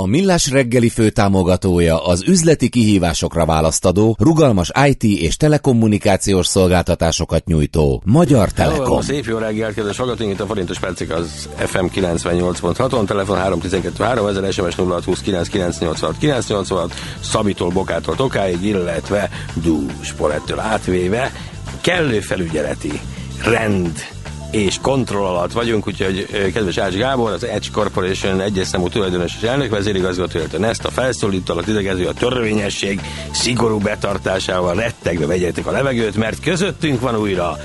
A Millás reggeli főtámogatója az üzleti kihívásokra választadó, rugalmas IT és telekommunikációs szolgáltatásokat nyújtó Magyar Telekom. Hello, szép jó reggelt, kedves hallgatóink, itt a Forintos Percik az FM 98.6-on, telefon 312 3000, SMS 0620 986 986, Szabitól, Bokától, Tokáig, illetve Dús Polettől átvéve kellő felügyeleti rend és kontroll alatt vagyunk, úgyhogy kedves Ács Gábor, az Edge Corporation egyes számú tulajdonos és elnök vezérigazgató, illetve ezt a felszólítalak idegező a törvényesség szigorú betartásával rettegve vegyetek a levegőt, mert közöttünk van újra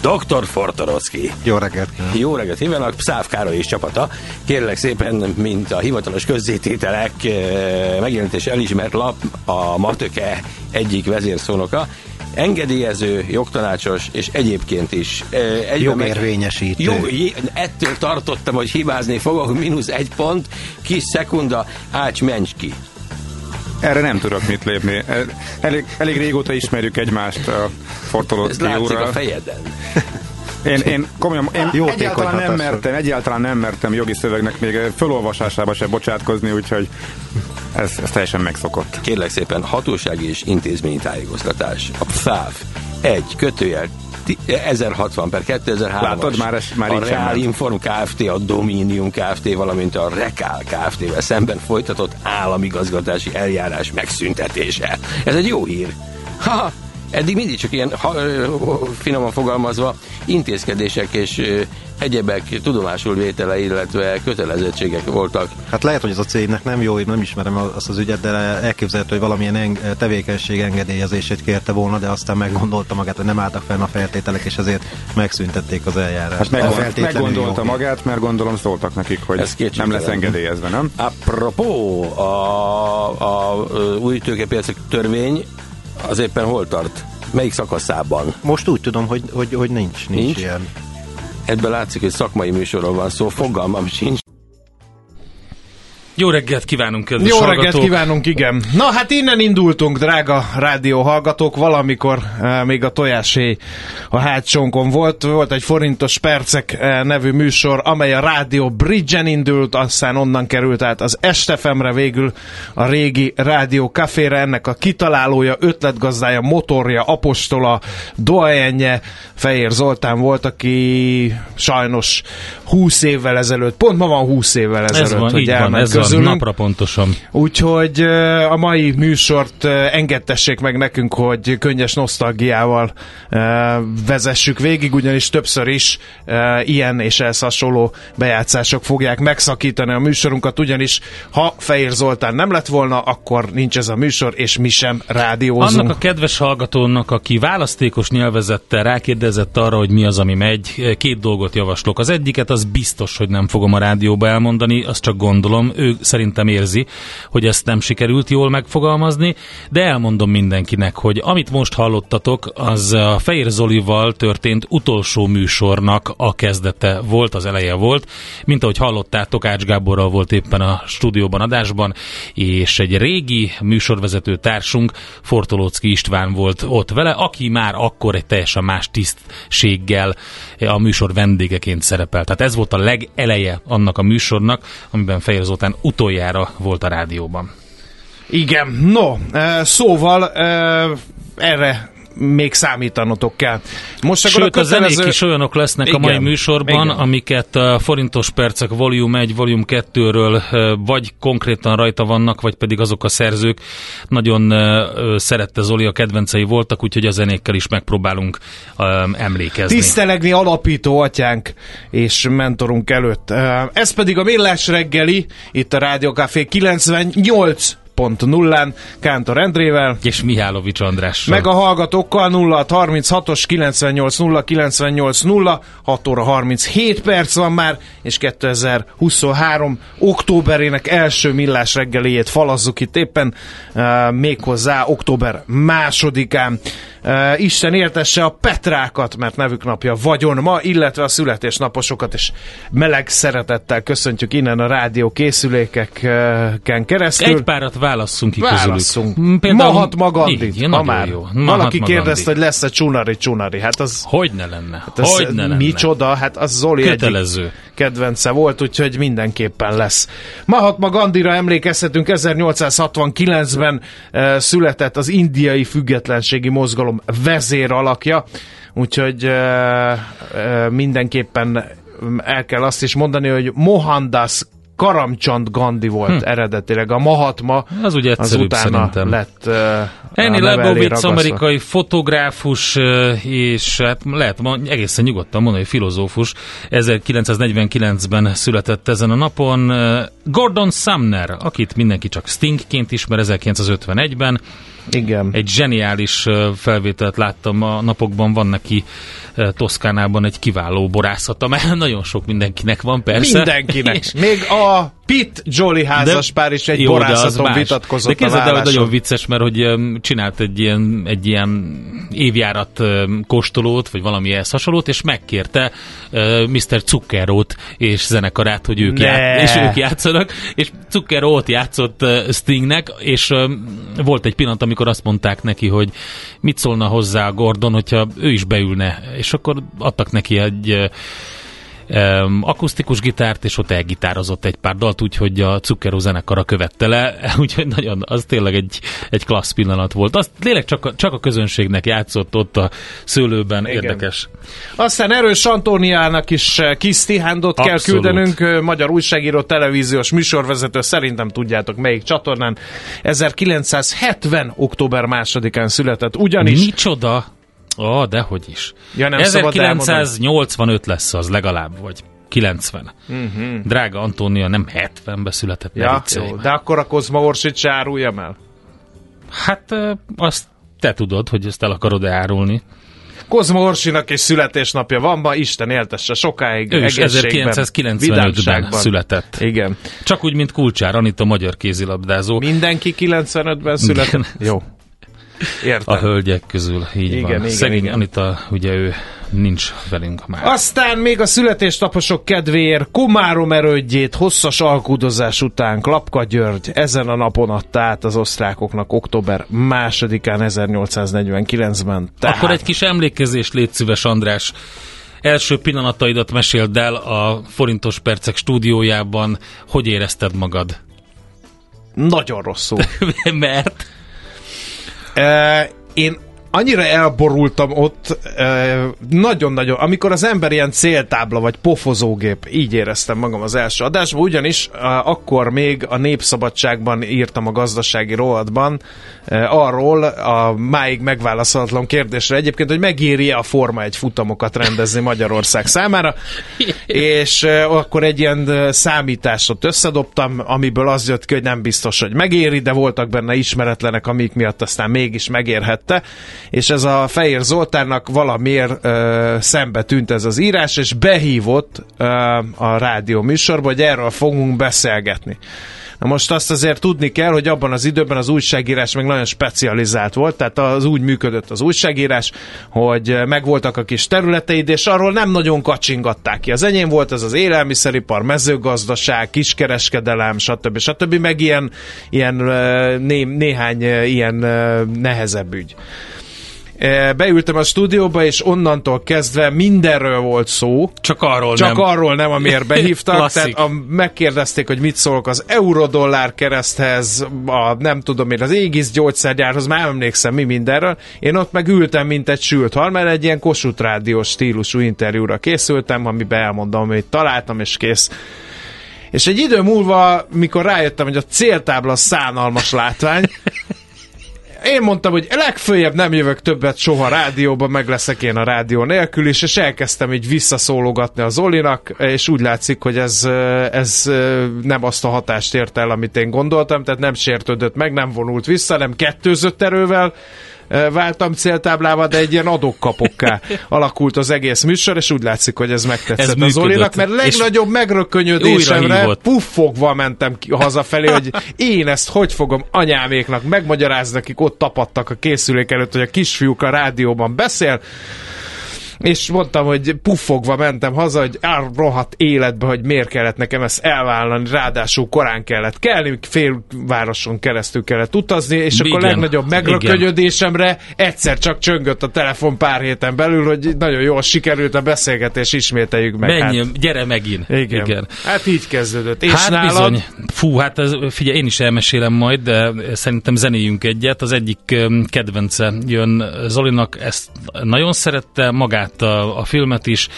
Dr. Fortorocki. Jó reggelt kívánok. Jó reggelt kívánok, Száv Károly és csapata. Kérlek szépen, mint a hivatalos közzétételek megjelentés elismert lap, a Matöke egyik vezérszónoka, engedélyező, jogtanácsos, és egyébként is. Egyben Jogérvényesítő. Jog, ettől tartottam, hogy hibázni fogok, mínusz egy pont, kis szekunda, Ács, menj ki. Erre nem tudok mit lépni. Elég, elég régóta ismerjük egymást a Fortolócki Ez úrral. a fejeden. Én, én komolyan, én Jó egyáltalán nem mertem, egyáltalán nem mertem jogi szövegnek még fölolvasásába se bocsátkozni, úgyhogy ez, ez teljesen megszokott. Kérlek szépen, hatósági és intézményi tájékoztatás. A PFÁV egy kötőjel 1060 per 2003 Látod, már, ez, már a Real Inform Kft., a Dominium Kft., valamint a Rekál Kft.-vel szemben folytatott államigazgatási eljárás megszüntetése. Ez egy jó hír. Ha, eddig mindig csak ilyen ha, finoman fogalmazva intézkedések és egyebek tudomásul vétele, illetve kötelezettségek voltak. Hát lehet, hogy ez a cégnek nem jó, én nem ismerem azt az ügyet, de elképzelhető, hogy valamilyen eng- tevékenység engedélyezését kérte volna, de aztán meggondolta magát, hogy nem álltak fenn a feltételek, és ezért megszüntették az eljárást. Hát meggond, meggondolta jó. magát, mert gondolom szóltak nekik, hogy ez nem lesz engedélyezve, nem? Apropó, a, a, a új tőkepiacok törvény az éppen hol tart? Melyik szakaszában? Most úgy tudom, hogy, hogy, hogy nincs, nincs, nincs ilyen. Ebből látszik, hogy szakmai műsorról van szó, fogalmam sincs. Jó reggelt kívánunk, kedves Jó hallgatók. reggelt kívánunk, igen. Na hát innen indultunk, drága rádió hallgatók, valamikor e, még a tojásé a hátsónkon volt. Volt egy forintos percek e, nevű műsor, amely a rádió Bridge-en indult, aztán onnan került át az Estefemre végül a régi rádió kafére, ennek a kitalálója, ötletgazdája, motorja, apostola, doajenje, Fehér Zoltán volt, aki sajnos 20 évvel ezelőtt, pont ma van 20 évvel ezelőtt, ez van, hogy ez közülünk. Napra pontosan. Úgyhogy a mai műsort engedtessék meg nekünk, hogy könnyes nosztalgiával vezessük végig, ugyanis többször is ilyen és ehhez hasonló bejátszások fogják megszakítani a műsorunkat, ugyanis ha Fehér Zoltán nem lett volna, akkor nincs ez a műsor, és mi sem rádiózunk. Annak a kedves hallgatónak, aki választékos nyelvezettel rákérdezett arra, hogy mi az, ami megy, két dolgot javaslok. Az egyiket az biztos, hogy nem fogom a rádióba elmondani, azt csak gondolom, ő szerintem érzi, hogy ezt nem sikerült jól megfogalmazni, de elmondom mindenkinek, hogy amit most hallottatok, az a Fehér Zolival történt utolsó műsornak a kezdete volt, az eleje volt, mint ahogy hallottátok, Ács Gáborral volt éppen a stúdióban adásban, és egy régi műsorvezető társunk, Fortolócki István volt ott vele, aki már akkor egy teljesen más tisztséggel a műsor vendégeként szerepelt. Tehát ez volt a legeleje annak a műsornak, amiben Fehér Zoltán utoljára volt a rádióban. Igen, no, szóval erre még számítanotok kell. Most Sőt, a, kötelező... zenék is olyanok lesznek igen, a mai műsorban, igen. amiket a forintos percek volume 1, volume 2-ről vagy konkrétan rajta vannak, vagy pedig azok a szerzők nagyon szerette Zoli, a kedvencei voltak, úgyhogy a zenékkel is megpróbálunk emlékezni. Tisztelegni alapító atyánk és mentorunk előtt. Ez pedig a Millás reggeli, itt a Rádió Café 98 0 Kántor Endrével. És Mihálovics Andrással. Meg a hallgatókkal 0 36-os 98 0 98 0 6 óra 37 perc van már, és 2023 októberének első millás reggeléjét falazzuk itt éppen, uh, méghozzá október másodikán. Uh, Isten értesse a Petrákat, mert nevük napja vagyon ma, illetve a születésnaposokat, és meleg szeretettel köszöntjük innen a rádió készülékeken keresztül. Egy párat válasszunk ki Válasszunk. közülük. Például, Mahatma Gandhi, ha már. Jó. Mahatma Valaki kérdezte, hogy lesz-e csunari csunari. Hát az... Hogy ne lenne? Hát az hogy ne lenne? Micsoda? Hát az Zoli Kötelező. egyik kedvence volt, úgyhogy mindenképpen lesz. Mahatma Gandhira emlékezhetünk, 1869-ben uh, született az indiai függetlenségi mozgalom vezér alakja, úgyhogy uh, uh, mindenképpen el kell azt is mondani, hogy Mohandas Karamchand Gandhi volt hm. eredetileg. A Mahatma az, ugye az utána szerintem. lett uh, Annie Leibovitz, amerikai fotográfus, uh, és hát lehet ma egészen nyugodtan mondani, filozófus. 1949-ben született ezen a napon. Uh, Gordon Sumner, akit mindenki csak Stingként ismer 1951-ben. Igen. Egy zseniális felvételt láttam a napokban, van neki Toszkánában egy kiváló borászata, mert nagyon sok mindenkinek van persze. Mindenkinek. Még a Pitt Jolly házaspár is egy jó, borászaton vitatkozott De képzeld el, hogy nagyon vicces, mert hogy csinált egy ilyen, egy ilyen évjárat kóstolót, vagy valami ehhez hasonlót, és megkérte uh, Mr. Zuckerót és zenekarát, hogy ők, ját, és ők játszanak, és Zuckeró játszott uh, Stingnek, és volt egy pillanat, amikor azt mondták neki, hogy mit szólna hozzá Gordon, hogyha ő is beülne, és akkor adtak neki egy uh, um, akusztikus gitárt, és ott elgitározott egy pár dalt, úgyhogy a Zucchero zenekara követte le, úgyhogy nagyon, az tényleg egy, egy klassz pillanat volt. Az tényleg csak a, csak a közönségnek játszott ott a szőlőben, Igen. érdekes. Aztán Erős Antóniának is eh, kis tihándot kell küldenünk, eh, magyar újságíró, televíziós műsorvezető, szerintem tudjátok melyik csatornán. 1970. október másodikán született, ugyanis... Micsoda? Ó, oh, dehogy is. Ja, nem 1985 lesz az legalább, vagy 90. Uh-huh. Drága Antónia nem 70-be született. Ja, jó, de akkor a Kozma Orsit se áruljam el? Hát azt te tudod, hogy ezt el akarod árulni. Kozma Orsinak is születésnapja van ma, Isten éltesse sokáig Ő is 1995-ben született. Igen. Csak úgy, mint Kulcsár Anita, magyar kézilabdázó. Mindenki 95-ben született? Igen. Jó. Értem. a hölgyek közül, így igen, van. Igen, Szegény igen. Anita, ugye ő nincs velünk már. Aztán még a születésnaposok kedvéért Komárom erődjét hosszas alkudozás után Klapka György ezen a napon adta át az osztrákoknak október másodikán 1849-ben. Tehát... Akkor egy kis emlékezés légy szíves, András első pillanataidat meséld el a Forintos Percek stúdiójában. Hogy érezted magad? Nagyon rosszul. Mert? Én annyira elborultam ott, nagyon-nagyon, amikor az ember ilyen céltábla vagy pofozógép, így éreztem magam az első adásban, ugyanis akkor még a Népszabadságban írtam a gazdasági rovatban arról a máig megválaszolatlan kérdésre egyébként, hogy megéri-e a Forma egy futamokat rendezni Magyarország számára, és akkor egy ilyen számításot összedobtam, amiből az jött ki, hogy nem biztos, hogy megéri, de voltak benne ismeretlenek, amik miatt aztán mégis megérhette, és ez a Fehér Zoltánnak valamiért ö, szembe tűnt ez az írás, és behívott ö, a rádió műsorba, hogy erről fogunk beszélgetni. Na most azt azért tudni kell, hogy abban az időben az újságírás meg nagyon specializált volt, tehát az úgy működött az újságírás, hogy megvoltak a kis területeid, és arról nem nagyon kacsingatták ki. Az enyém volt az az élelmiszeripar, mezőgazdaság, kiskereskedelem, stb. stb. meg ilyen, ilyen né, néhány ilyen nehezebb ügy. E, beültem a stúdióba, és onnantól kezdve mindenről volt szó. Csak arról Csak nem. arról nem, amiért behívtak. tehát a, megkérdezték, hogy mit szólok az eurodollár kereszthez, a nem tudom én, az égisz gyógyszergyárhoz, már emlékszem mi mindenről. Én ott meg ültem, mint egy sült hal, mert egy ilyen Kossuth rádiós stílusú interjúra készültem, amiben elmondom, hogy találtam, és kész. És egy idő múlva, mikor rájöttem, hogy a céltábla szánalmas látvány, én mondtam, hogy legfőjebb nem jövök többet soha rádióba, meg leszek én a rádió nélkül is, és elkezdtem így visszaszólogatni az Zolinak, és úgy látszik, hogy ez, ez nem azt a hatást ért el, amit én gondoltam, tehát nem sértődött meg, nem vonult vissza, nem kettőzött erővel, váltam céltáblával, de egy ilyen adok-kapokká alakult az egész műsor, és úgy látszik, hogy ez megtetszett ez az Olinak, mert legnagyobb megrökönyödésemre puffogva mentem ki hazafelé, hogy én ezt hogy fogom anyáméknak megmagyarázni, akik ott tapadtak a készülék előtt, hogy a kisfiúk a rádióban beszél, és mondtam, hogy puffogva mentem haza, hogy rohadt életbe, hogy miért kellett nekem ezt elvállalni, ráadásul korán kellett kelni, fél városon keresztül kellett utazni, és Igen. akkor legnagyobb megrökönyödésemre egyszer csak csöngött a telefon pár héten belül, hogy nagyon jól sikerült a beszélgetés, ismételjük meg. Menj, hát, gyere megint. Igen. Igen. Hát így kezdődött. És hát nálad? bizony. Fú, hát ez, figyelj, én is elmesélem majd, de szerintem zenéjünk egyet. Az egyik kedvence jön Zolinak, ezt nagyon szerette, magát a, a filmet is,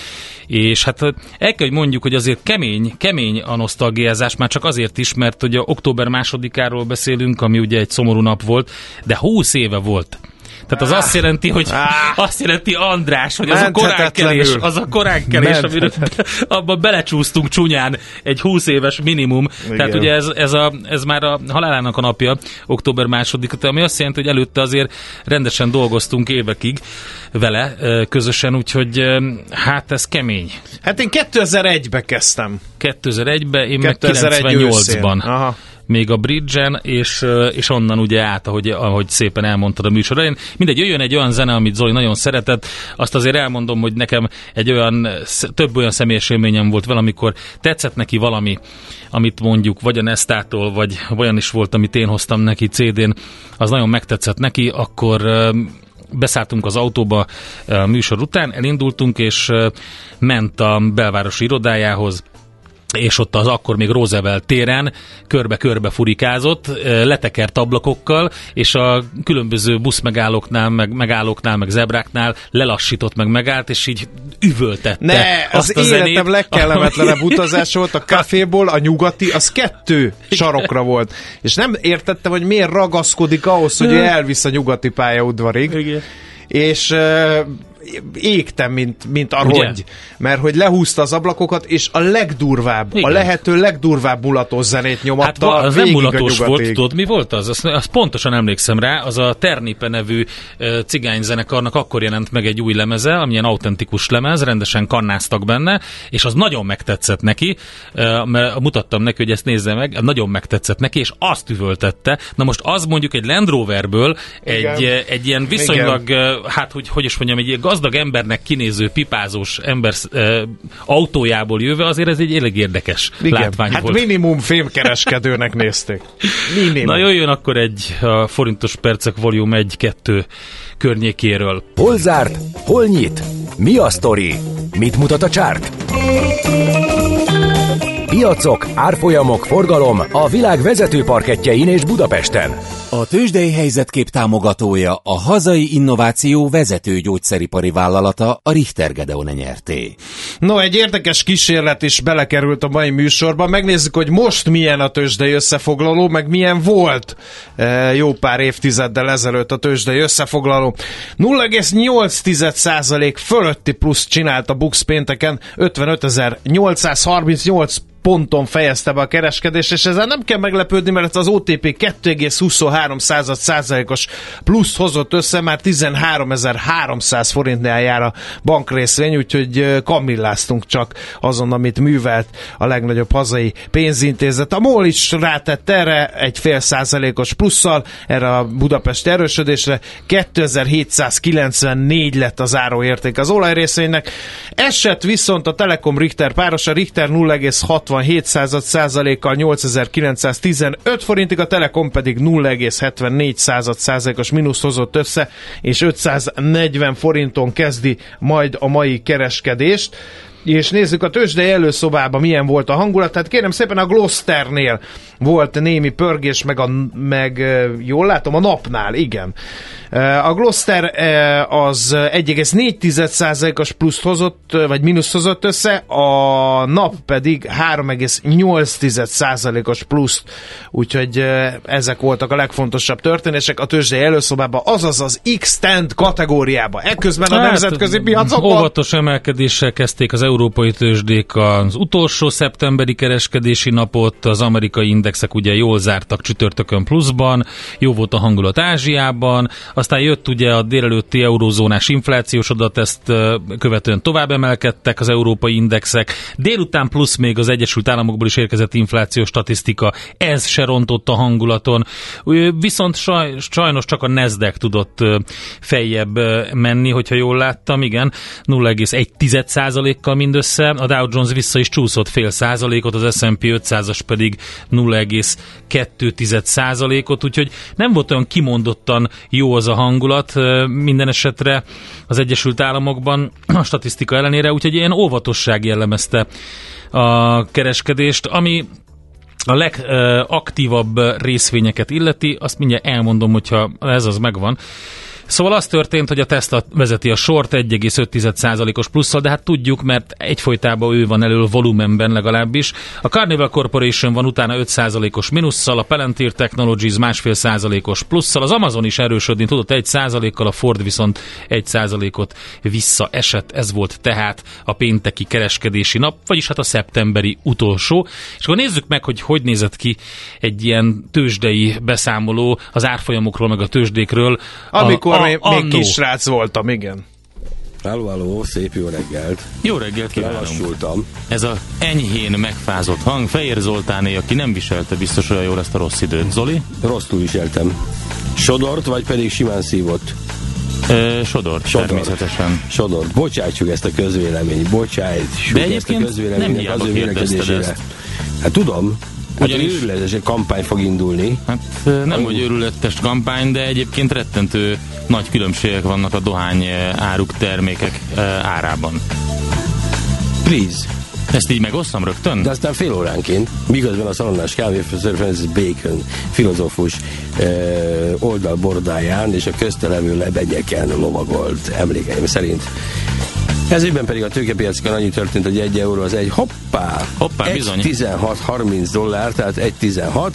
és hát el kell, hogy mondjuk, hogy azért kemény, kemény a nosztalgiázás, már csak azért is, mert ugye október másodikáról beszélünk, ami ugye egy szomorú nap volt, de húsz éve volt tehát az azt jelenti, hogy azt jelenti András, hogy az a koránkelés, az a koránkelés, amiről abban belecsúsztunk csúnyán egy 20 éves minimum. Igen. Tehát ugye ez, ez, a, ez már a halálának a napja, október második, ami azt jelenti, hogy előtte azért rendesen dolgoztunk évekig vele közösen, úgyhogy hát ez kemény. Hát én 2001-be kezdtem. 2001-be, én 2001 meg 98-ban. Aha még a bridge és, és onnan ugye át, ahogy, ahogy szépen elmondtad a műsor elején. Mindegy, jöjjön egy olyan zene, amit Zoli nagyon szeretett, azt azért elmondom, hogy nekem egy olyan, több olyan személyes élményem volt vele, amikor tetszett neki valami, amit mondjuk vagy a Nestától, vagy olyan is volt, amit én hoztam neki CD-n, az nagyon megtetszett neki, akkor beszálltunk az autóba műsor után, elindultunk, és ment a belvárosi irodájához, és ott az akkor még Roosevelt téren körbe-körbe furikázott, letekert ablakokkal, és a különböző buszmegállóknál, meg megállóknál, meg zebráknál lelassított, meg megállt, és így üvöltette. Ne, azt az a életem zenét, legkellemetlenebb utazás volt, a kaféból a nyugati, az kettő sarokra volt. És nem értettem, hogy miért ragaszkodik ahhoz, hogy elvisz a nyugati pályaudvarig. Igen. És égtem, mint, mint a Ugye? rongy. Mert hogy lehúzta az ablakokat, és a legdurvább, Igen. a lehető legdurvább mulatos zenét nyomatta hát, az nem mulatos volt, tudod, mi volt az? Azt, azt pontosan emlékszem rá, az a Ternipe nevű uh, cigányzenekarnak akkor jelent meg egy új lemeze, amilyen autentikus lemez, rendesen kannáztak benne, és az nagyon megtetszett neki, uh, mert mutattam neki, hogy ezt nézze meg, nagyon megtetszett neki, és azt üvöltette. Na most az mondjuk egy Land Roverből egy, egy ilyen viszonylag, Igen. hát hogy, hogy is mondjam, egy ilyen gazdag embernek kinéző pipázós ember autójából jöve, azért ez egy elég érdekes Igen. látvány hát volt. minimum fémkereskedőnek nézték. Minimum. Na jöjjön akkor egy a forintos percek volume 1-2 környékéről. Hol zárt? Hol nyit? Mi a sztori? Mit mutat a csárt? Piacok, árfolyamok, forgalom a világ vezető parketjein és Budapesten. A tőzsdei helyzetkép támogatója a hazai innováció vezető gyógyszeripari vállalata a Richter Gedeon nyerté. No, egy érdekes kísérlet is belekerült a mai műsorba. Megnézzük, hogy most milyen a tőzsdei összefoglaló, meg milyen volt e, jó pár évtizeddel ezelőtt a tőzsdei összefoglaló. 0,8% fölötti plusz csinált a Bux pénteken, 55.838 ponton fejezte be a kereskedést, és ezzel nem kell meglepődni, mert az OTP 2,23 13 százalékos plusz hozott össze, már 13.300 forintnál jár a bankrészvény, úgyhogy kamilláztunk csak azon, amit művelt a legnagyobb hazai pénzintézet. A MOL is rátett erre egy fél százalékos plusszal, erre a Budapest erősödésre 2794 lett az áróérték az olajrészvénynek. Esett viszont a Telekom Richter páros, a Richter 0,67 százalékkal 8915 forintig, a Telekom pedig 0,74 százalékos mínusz hozott össze, és 540 forinton kezdi majd a mai kereskedést és nézzük a tőzsdei előszobában milyen volt a hangulat. Tehát kérem szépen a Gloucesternél volt némi pörgés, meg, a, meg jól látom, a napnál, igen. A Gloucester az 1,4%-os pluszt hozott, vagy mínusz hozott össze, a nap pedig 3,8%-os pluszt, úgyhogy ezek voltak a legfontosabb történések a tőzsdei előszobában, azaz az X-Tent kategóriában. Ekközben a hát, nemzetközi piacokon... Óvatos emelkedéssel kezdték az európai tőzsdék az utolsó szeptemberi kereskedési napot, az amerikai indexek ugye jól zártak csütörtökön pluszban, jó volt a hangulat Ázsiában, aztán jött ugye a délelőtti eurózónás inflációs adat, ezt követően tovább emelkedtek az európai indexek. Délután plusz még az Egyesült Államokból is érkezett inflációs statisztika, ez se rontott a hangulaton. Viszont sajnos csak a Nasdaq tudott feljebb menni, hogyha jól láttam, igen, 0,1%-kal mindössze, a Dow Jones vissza is csúszott fél százalékot, az S&P 500-as pedig 0,2 százalékot, úgyhogy nem volt olyan kimondottan jó az a hangulat minden esetre az Egyesült Államokban a statisztika ellenére, úgyhogy ilyen óvatosság jellemezte a kereskedést, ami a legaktívabb részvényeket illeti, azt mindjárt elmondom, hogyha ez az megvan. Szóval az történt, hogy a Tesla vezeti a sort 1,5%-os plusszal, de hát tudjuk, mert egyfolytában ő van elő volumenben legalábbis. A Carnival Corporation van utána 5%-os minusszal, a Palantir Technologies másfél százalékos plusszal, az Amazon is erősödni tudott 1%-kal, a Ford viszont 1%-ot visszaesett. Ez volt tehát a pénteki kereskedési nap, vagyis hát a szeptemberi utolsó. És akkor nézzük meg, hogy hogy nézett ki egy ilyen tőzsdei beszámoló az árfolyamokról, meg a tőzsdékről. Amikor amikor a, még, még kisrác voltam, igen. Háló, háló, szép jó reggelt. Jó reggelt. Lelassultam. Ez a enyhén megfázott hang, Fejér Zoltáné, aki nem viselte biztos olyan jól ezt a rossz időt. Zoli? Rosszul viseltem. Sodort, vagy pedig simán szívott? E, sodort, Sodort, természetesen. Sodort. Bocsájtsuk ezt a közvélemény, bocsájtsuk De ezt a közvéleménynek az ő vélekedésére. Hát tudom, Hát Ugyanis... őrületes egy kampány fog indulni. Hát nem, hogy őrületes kampány, de egyébként rettentő nagy különbségek vannak a dohány áruk termékek árában. Please. Ezt így megosztam rögtön? De aztán fél óránként, miközben a szalonnás kávéfőző Francis Bacon filozófus eh, oldalbordáján és a köztelevő lebenyeken lovagolt emlékeim szerint ez évben pedig a tőkepiacokon annyi történt, hogy egy euró az egy hoppá, hoppá bizony. 16-30 dollár, tehát 1,16,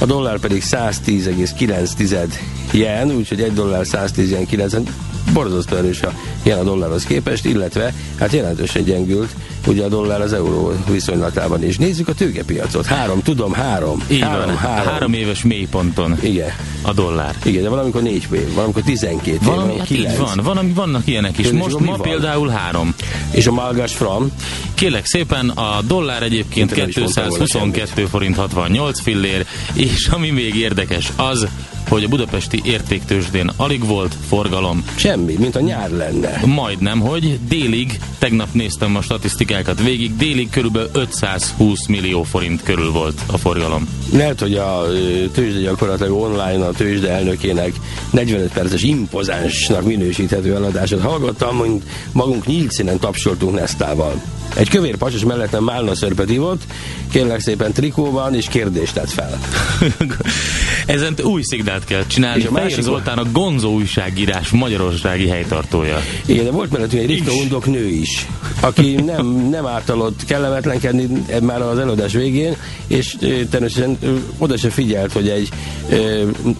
a dollár pedig 110,9 jen, úgyhogy egy dollár 110 jen 9, borzasztó erős a a dollárhoz képest, illetve hát jelentősen gyengült ugye a dollár az euró viszonylatában is. Nézzük a tőkepiacot. Három, tudom, három. Így három, van, három. három éves mélyponton. Igen. A dollár. Igen, de valamikor négy év, valamikor tizenkét valami, év, hát így van, van, vannak ilyenek is. Most ma van? például három. És a malgas fram? Kérlek szépen, a dollár egyébként 222 forint 68 fillér, és ami még érdekes, az, hogy a budapesti értéktősdén alig volt forgalom. Semmi, mint a nyár lenne. Majdnem, hogy délig, tegnap néztem a statisztikákat végig, délig körülbelül 520 millió forint körül volt a forgalom. Lehet, hogy a tőzsde gyakorlatilag online a tőzsde elnökének 45 perces impozánsnak minősíthető eladását hallgattam, hogy magunk nyílt színen tapsoltunk Nesztával. Egy kövér pasos mellettem málna szörpet ivott, kérlek szépen trikóban, és kérdést tett fel. Ezen új szignát kell csinálni. És a másik Zoltán a Gonzo újságírás magyarországi helytartója. Igen, de volt mellettünk egy Rikta Undok nő is, aki nem, nem általott kellemetlenkedni már az előadás végén, és természetesen oda se figyelt, hogy egy e,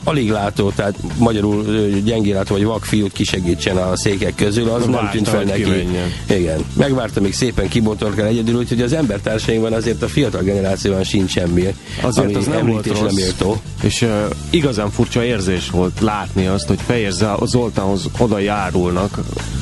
alig látó, tehát magyarul gyengélátó vagy vakfiút kisegítsen a székek közül, az Várta, nem tűnt fel neki. Kimenjen. Igen. Megvárta, még szépen kibotorkál egyedül, úgyhogy az embertársaimban azért a fiatal generációban sincs semmi, azért ami az nem volt rossz. méltó. És uh, igazán furcsa érzés volt látni azt, hogy Fejér Zoltánhoz oda járulnak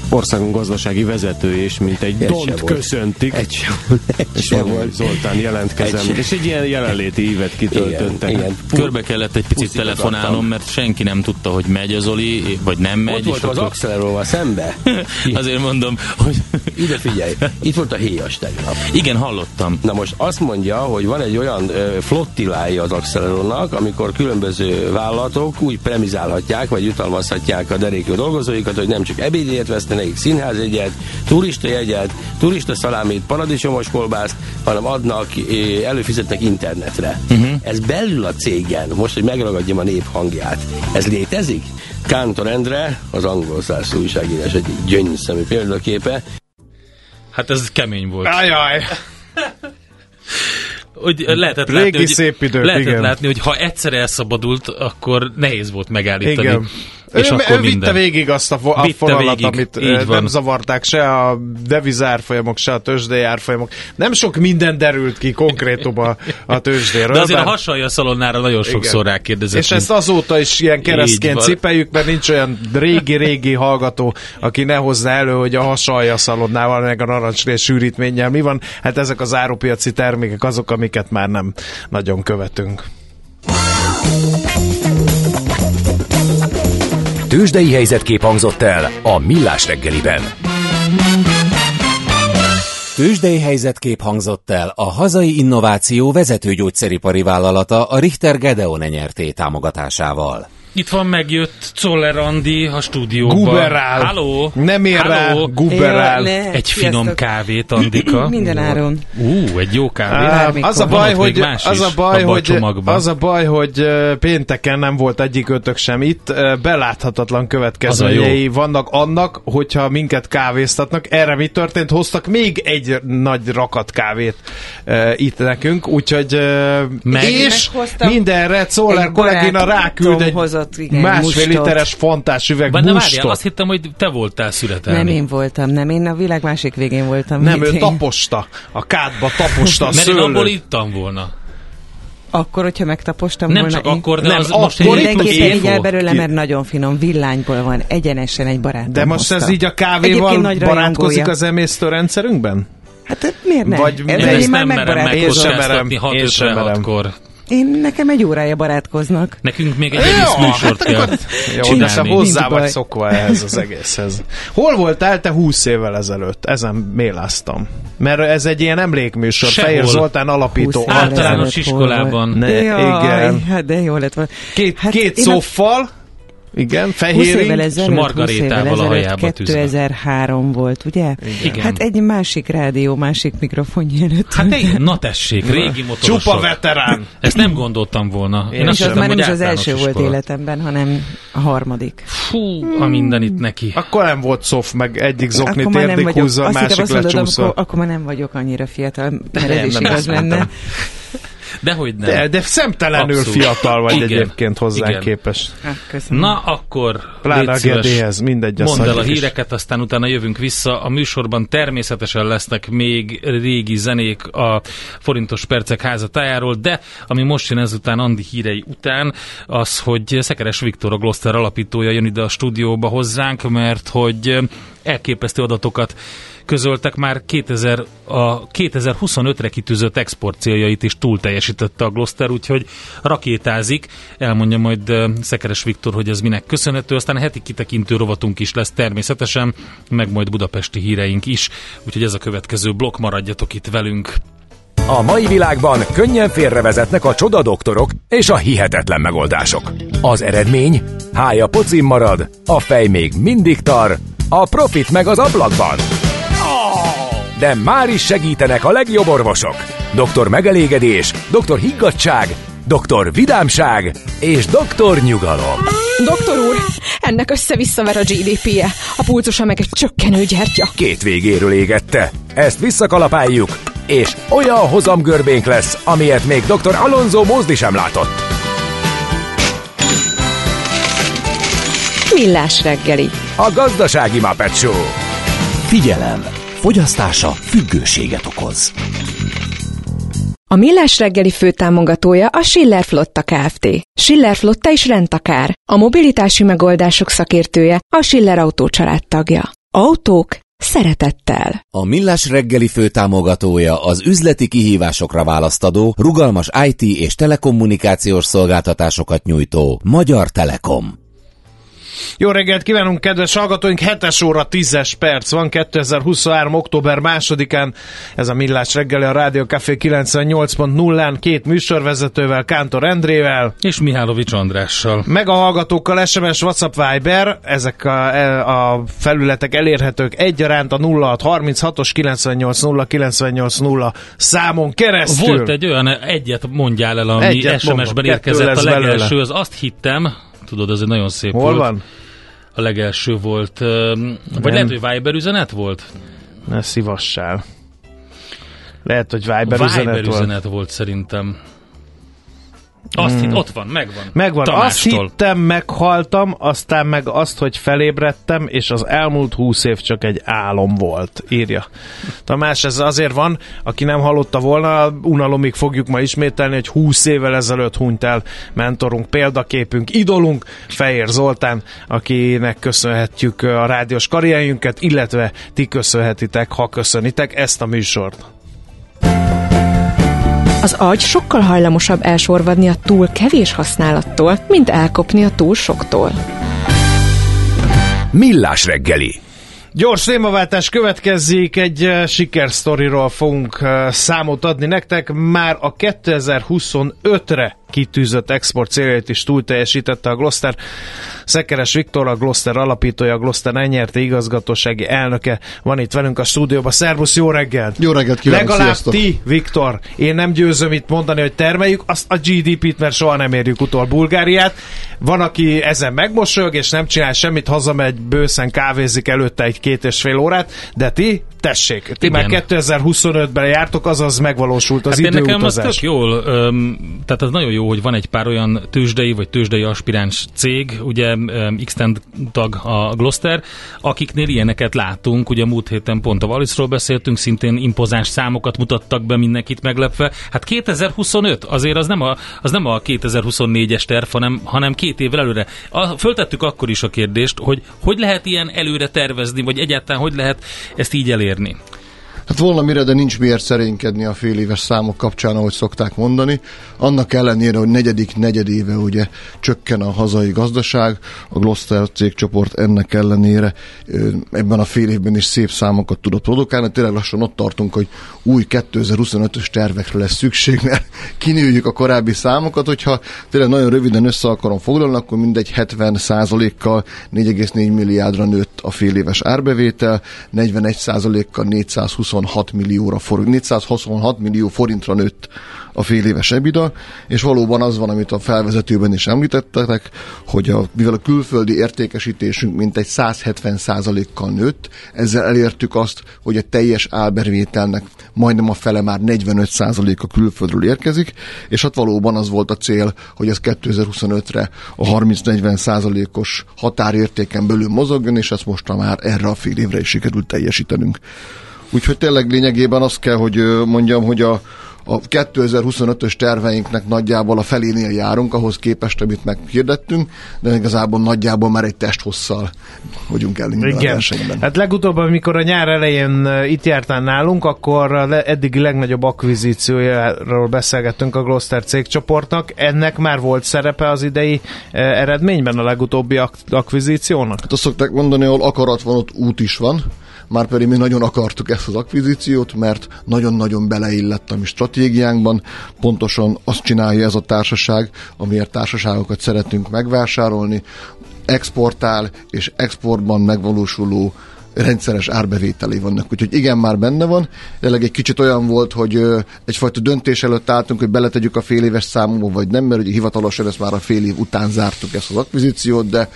országunk gazdasági vezetői, és mint egy, egy dont köszöntik. Egy sem, egy és sem volt. Zoltán jelentkezem. Egy és egy ilyen jelenléti ívet kitöltöttek. Igen, igen. Körbe kellett egy picit telefonálnom, mert senki nem tudta, hogy megy az Oli, vagy nem megy. Ott volt az akkor... Axeleróval szembe. Azért mondom, hogy... Ide figyelj, itt volt a héjas tegnap. Igen, hallottam. Na most azt mondja, hogy van egy olyan flottilája az Accelerónak, amikor különböző vállalatok úgy premizálhatják, vagy jutalmazhatják a derékő dolgozóikat, hogy nem csak ebédjegyet vesztenek, színházjegyet, turista jegyet, turista szalámit, paradicsomos kolbászt, hanem adnak, előfizetnek internetre. Uh-huh. Ez belül a cégen, most, hogy megragadjam a nép hangját, ez létezik? Kántor Endre, az angol száz újságírás egy gyöngyszemű példaképe. Hát ez kemény volt. Ajaj! Hogy lehetett Régi látni, szép hogy, idők, lehetett igen. látni, hogy ha egyszer elszabadult, akkor nehéz volt megállítani. Igen. És ő, akkor ő minden. vitte végig azt a, a fonalat, végig, amit ö, van. nem zavarták se a devizárfolyamok, se a tőzsdei árfolyamok. Nem sok minden derült ki konkrétum a, a tőzsdéről. De azért bár- a hasalja szalonnára nagyon sokszor Igen. rákérdezett. És ezt azóta is ilyen keresztként cipeljük, mert nincs olyan régi-régi hallgató, aki ne hozza elő, hogy a hasalja szalonnával, meg a narancslés sűrítménnyel mi van. Hát ezek az árupiaci termékek azok, amiket már nem nagyon követünk. Tőzsdei helyzetkép hangzott el a Millás reggeliben. Tőzsdei helyzetkép hangzott el a hazai innováció vezető gyógyszeripari vállalata a Richter Gedeon nyerté támogatásával. Itt van, megjött Czoller Andi a stúdióba. Guberál. Halló? Nem ér rá, Halló? guberál. Ja, ne. Egy Sziasztok. finom kávét, Andika. Minden áron. Ú, egy jó kávé. Az a baj, hogy, más az a baj, hogy, csomagban. az a baj, hogy pénteken nem volt egyik ötök sem itt. Beláthatatlan következményei vannak annak, hogyha minket kávéztatnak. Erre mi történt? Hoztak még egy nagy rakat kávét itt nekünk, úgyhogy Meg- és Meghoztam. mindenre Czoller kollégina ráküld egy hozott, igen, másfél mustot. literes fontás üveg Vagy nem várjál, mustot. azt hittem, hogy te voltál születelni. Nem én voltam, nem. Én a világ másik végén voltam. Nem, ő én. taposta. A kádba taposta a Mert én abból ittam volna. Akkor, hogyha megtapostam Nem volna. csak én- akkor, de Nem, az akkor most Mindenképpen így el belőle, ki- mert nagyon finom, villányból van, egyenesen egy barátom De most hozta. ez így a kávéval nagy barátkozik az emésztőrendszerünkben? Hát miért nem? Vagy Ez Én Én ezt már nem merem megkockáztatni merem, én sem merem. 6-56-kor. Én nekem egy órája barátkoznak. Nekünk még egy egész műsort kell Jó, de csinálni. te hozzá Nincs vagy baj. szokva ehhez az egészhez. Hol voltál te 20 évvel ezelőtt? Ezen méláztam. Mert ez egy ilyen emlékműsor. Sehol. Fehér Zoltán alapító. 20 évvel Általános iskolában. Ne, Jaj, igen. hát de jó lett volna. Két, Hát két én a- Igen, 20 fehér évvel ing. ezelőtt, 20 margarétával évvel a hajába tűzve. 2003 volt, ugye? Igen. Hát egy másik rádió, másik mikrofonja előtt. Hát igen, na tessék, régi motorosok. Csupa veterán. Ezt nem gondoltam volna. Én, Én azt és az már nem is az első volt iskola. életemben, hanem a harmadik. Fú, a minden itt neki. Akkor nem volt szof, meg egyik zokni akkor már nem térdig vagyok, húzza, a másik lecsúszva. akkor, akkor már nem vagyok annyira fiatal, mert ez Nem, is igaz lenne. Dehogy nem. De, de szemtelenül Abszolút. fiatal vagy Igen. egyébként hozzánk Igen. Ah, köszönöm. Na akkor, Pláne a Gedéhez, mindegy. mondd el a híreket, aztán utána jövünk vissza. A műsorban természetesen lesznek még régi zenék a forintos percek házatájáról, de ami most jön ezután Andi hírei után, az, hogy Szekeres Viktor, a Gloster alapítója jön ide a stúdióba hozzánk, mert hogy elképesztő adatokat közöltek már 2000, a 2025-re kitűzött export céljait is túl teljesítette a Gloster, úgyhogy rakétázik. Elmondja majd Szekeres Viktor, hogy ez minek köszönhető. Aztán a heti kitekintő rovatunk is lesz természetesen, meg majd budapesti híreink is. Úgyhogy ez a következő blokk, maradjatok itt velünk. A mai világban könnyen félrevezetnek a csoda doktorok és a hihetetlen megoldások. Az eredmény? Hája pocim marad, a fej még mindig tar, a profit meg az ablakban. De már is segítenek a legjobb orvosok. Doktor megelégedés, doktor higgadság, doktor vidámság és doktor nyugalom. Doktor úr, ennek össze-visszaver a GDP-je, a pulcosa meg egy csökkenő gyertya. Két végéről égette. Ezt visszakalapáljuk, és olyan hozamgörbénk lesz, amilyet még dr. Alonso Mózdi sem látott. Millás reggeli. A gazdasági Muppet Show. Figyelem! Fogyasztása függőséget okoz. A Millás reggeli főtámogatója a Schiller Flotta Kft. Schiller Flotta is rendtakár. A mobilitási megoldások szakértője a Schiller Autó tagja. Autók szeretettel. A Millás reggeli főtámogatója az üzleti kihívásokra választadó, rugalmas IT és telekommunikációs szolgáltatásokat nyújtó Magyar Telekom. Jó reggelt kívánunk, kedves hallgatóink! 7 óra 10 perc van, 2023. október másodikán. Ez a Millás reggeli a Rádió Café 98.0-án két műsorvezetővel, Kántor Endrével. És Mihálovics Andrással. Meg a hallgatókkal SMS, WhatsApp, Viber. Ezek a, a felületek elérhetők egyaránt a 0636-os 980 980 számon keresztül. Volt egy olyan, egyet mondjál el, ami SMS-ben érkezett a legelső, az azt hittem, tudod, ez egy nagyon szép Hol volt. van? A legelső volt. Vagy Nem. lehet, hogy Viber üzenet volt? Ne szívassál. Lehet, hogy Viber, Viber üzenet, üzenet volt. üzenet volt szerintem. Azt hmm. hitt, ott van, megvan. Megvan. Tamástól. Azt hittem, meghaltam, aztán meg azt, hogy felébredtem, és az elmúlt húsz év csak egy álom volt, írja. Tamás, ez azért van, aki nem hallotta volna, unalomig fogjuk ma ismételni, hogy húsz évvel ezelőtt hunyt el mentorunk, példaképünk, idolunk, Fejér Zoltán, akinek köszönhetjük a rádiós karrierjünket, illetve ti köszönhetitek, ha köszönitek ezt a műsort. Az agy sokkal hajlamosabb elsorvadni a túl kevés használattól, mint elkopni a túl soktól. Millás reggeli Gyors témaváltás következik, egy uh, sikersztoriról fogunk uh, számot adni nektek. Már a 2025-re kitűzött export céljait is túl teljesítette a Gloster. Szekeres Viktor, a Gloster alapítója, a Gloster elnyerte igazgatósági elnöke van itt velünk a stúdióban. Szervusz, jó reggelt! Jó reggelt kívánok, Legalább sziasztok. ti, Viktor, én nem győzöm itt mondani, hogy termeljük azt a GDP-t, mert soha nem érjük utol Bulgáriát. Van, aki ezen megmosolyog, és nem csinál semmit, hazamegy, bőszen kávézik előtte egy két és fél órát, de ti, tessék, ti Igen. már 2025-ben jártok, azaz megvalósult az hát időutazás. Nekem az tök jól, öm, tehát az nagyon jó, hogy van egy pár olyan tőzsdei vagy tőzsdei aspiráns cég, ugye x tag a Gloster, akiknél ilyeneket látunk, ugye múlt héten pont a Valisról beszéltünk, szintén impozáns számokat mutattak be mindenkit meglepve. Hát 2025, azért az nem a, az nem a 2024-es terv, hanem, hanem két évvel előre. A, föltettük akkor is a kérdést, hogy hogy lehet ilyen előre tervezni, vagy egyáltalán hogy lehet ezt így elérni. Berni. Hát volna mire, de nincs miért szerénykedni a fél éves számok kapcsán, ahogy szokták mondani. Annak ellenére, hogy negyedik negyedéve ugye csökken a hazai gazdaság, a Gloster cégcsoport ennek ellenére ebben a fél évben is szép számokat tudott produkálni. Tényleg lassan ott tartunk, hogy új 2025-ös tervekre lesz szükség, mert kinőjük a korábbi számokat, hogyha tényleg nagyon röviden össze akarom foglalni, akkor mindegy 70% kal 4,4 milliárdra nőtt a fél éves árbevétel, 41% kal 420 426 millióra forint, 426 millió forintra nőtt a fél éves EBITDA, és valóban az van, amit a felvezetőben is említettek, hogy a, mivel a külföldi értékesítésünk mintegy 170 kal nőtt, ezzel elértük azt, hogy a teljes álbervételnek majdnem a fele már 45 a külföldről érkezik, és hát valóban az volt a cél, hogy ez 2025-re a 30-40 százalékos határértéken belül mozogjon, és ezt most már erre a fél évre is sikerült teljesítenünk. Úgyhogy tényleg lényegében azt kell, hogy mondjam, hogy a, a 2025-ös terveinknek nagyjából a felénél járunk, ahhoz képest, amit meghirdettünk, de igazából nagyjából már egy testhosszal vagyunk el a versenyben. Hát legutóbb, amikor a nyár elején itt jártál nálunk, akkor eddigi legnagyobb akvizíciójáról beszélgettünk a Gloster cégcsoportnak. Ennek már volt szerepe az idei eredményben a legutóbbi ak- akvizíciónak? Hát azt szokták mondani, ahol akarat van, ott út is van már pedig mi nagyon akartuk ezt az akvizíciót, mert nagyon-nagyon beleillett a mi stratégiánkban. Pontosan azt csinálja ez a társaság, amiért társaságokat szeretünk megvásárolni, exportál és exportban megvalósuló rendszeres árbevételé vannak. Úgyhogy igen, már benne van. Jelenleg egy kicsit olyan volt, hogy egyfajta döntés előtt álltunk, hogy beletegyük a fél éves számomba, vagy nem, mert ugye hivatalosan ezt már a fél év után zártuk ezt az akvizíciót, de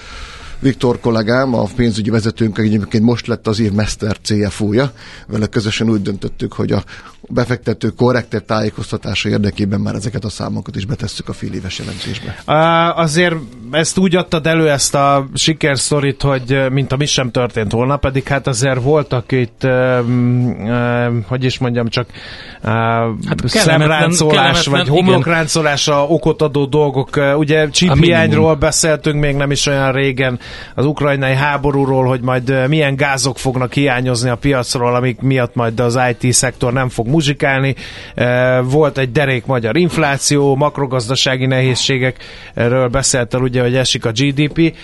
Viktor kollégám, a pénzügyi vezetőnk, egyébként most lett az év Mester CFO-ja, vele közösen úgy döntöttük, hogy a befektető korrektebb tájékoztatása érdekében már ezeket a számokat is betesszük a fél éves jelentésbe. Uh, azért ezt úgy adtad elő ezt a sikersztorit, hogy mint a mi sem történt volna, pedig hát azért voltak itt, uh, uh, hogy is mondjam, csak uh, hát szemráncolás, vagy homlokráncolásra okot adó dolgok. Uh, ugye csíphiányról beszéltünk még nem is olyan régen, az ukrajnai háborúról, hogy majd milyen gázok fognak hiányozni a piacról, amik miatt majd az IT szektor nem fog muzsikálni. Volt egy derék magyar infláció, makrogazdasági nehézségekről beszélt el ugye, hogy esik a GDP.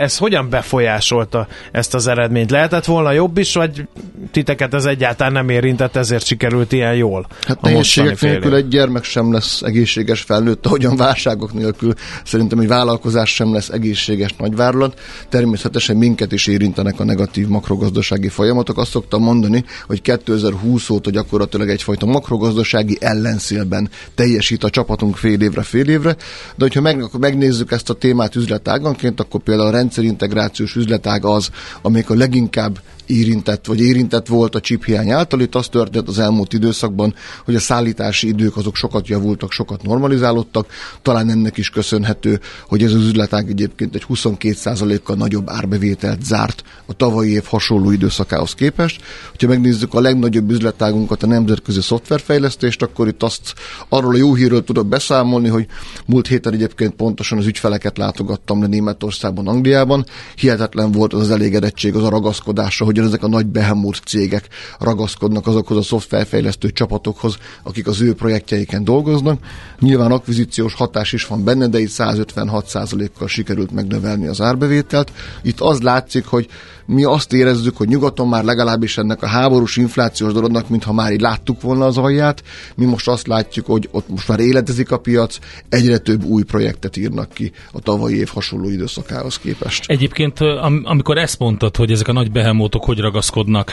Ez hogyan befolyásolta ezt az eredményt? Lehetett volna jobb is, vagy titeket ez egyáltalán nem érintett, ezért sikerült ilyen jól? Hát nehézségek nélkül egy gyermek sem lesz egészséges felnőtt, ahogyan válságok nélkül szerintem egy vállalkozás sem lesz egészséges nagyvállalat. Természetesen minket is érintenek a negatív makrogazdasági folyamatok. Azt szoktam mondani, hogy 2020 óta gyakorlatilag egyfajta makrogazdasági ellenszélben teljesít a csapatunk fél évre, fél évre, de hogyha meg, megnézzük ezt a témát üzletáganként, akkor például a rendszerintegrációs üzletág az, amelyik a leginkább érintett, vagy érintett volt a hiány által. Itt az történt az elmúlt időszakban, hogy a szállítási idők azok sokat javultak, sokat normalizálódtak. Talán ennek is köszönhető, hogy ez az üzletág egyébként egy 22%-kal nagyobb árbevételt zárt a tavalyi év hasonló időszakához képest. Ha megnézzük a legnagyobb üzletágunkat, a nemzetközi szoftverfejlesztést, akkor itt azt arról a jó hírről tudok beszámolni, hogy múlt héten egyébként pontosan az ügyfeleket látogattam le Németországban, Angliában. Hihetetlen volt az, az elégedettség, az a ragaszkodása, hogy ezek a nagy behemult cégek ragaszkodnak azokhoz a szoftverfejlesztő csapatokhoz, akik az ő projektjeiken dolgoznak. Nyilván akvizíciós hatás is van benne, de itt 156%-kal sikerült megnövelni az árbevételt. Itt az látszik, hogy mi azt érezzük, hogy nyugaton már legalábbis ennek a háborús inflációs dolognak, mintha már így láttuk volna az alját, mi most azt látjuk, hogy ott most már életezik a piac, egyre több új projektet írnak ki a tavalyi év hasonló időszakához képest. Egyébként, amikor ezt mondtad, hogy ezek a nagy behemótok hogy ragaszkodnak,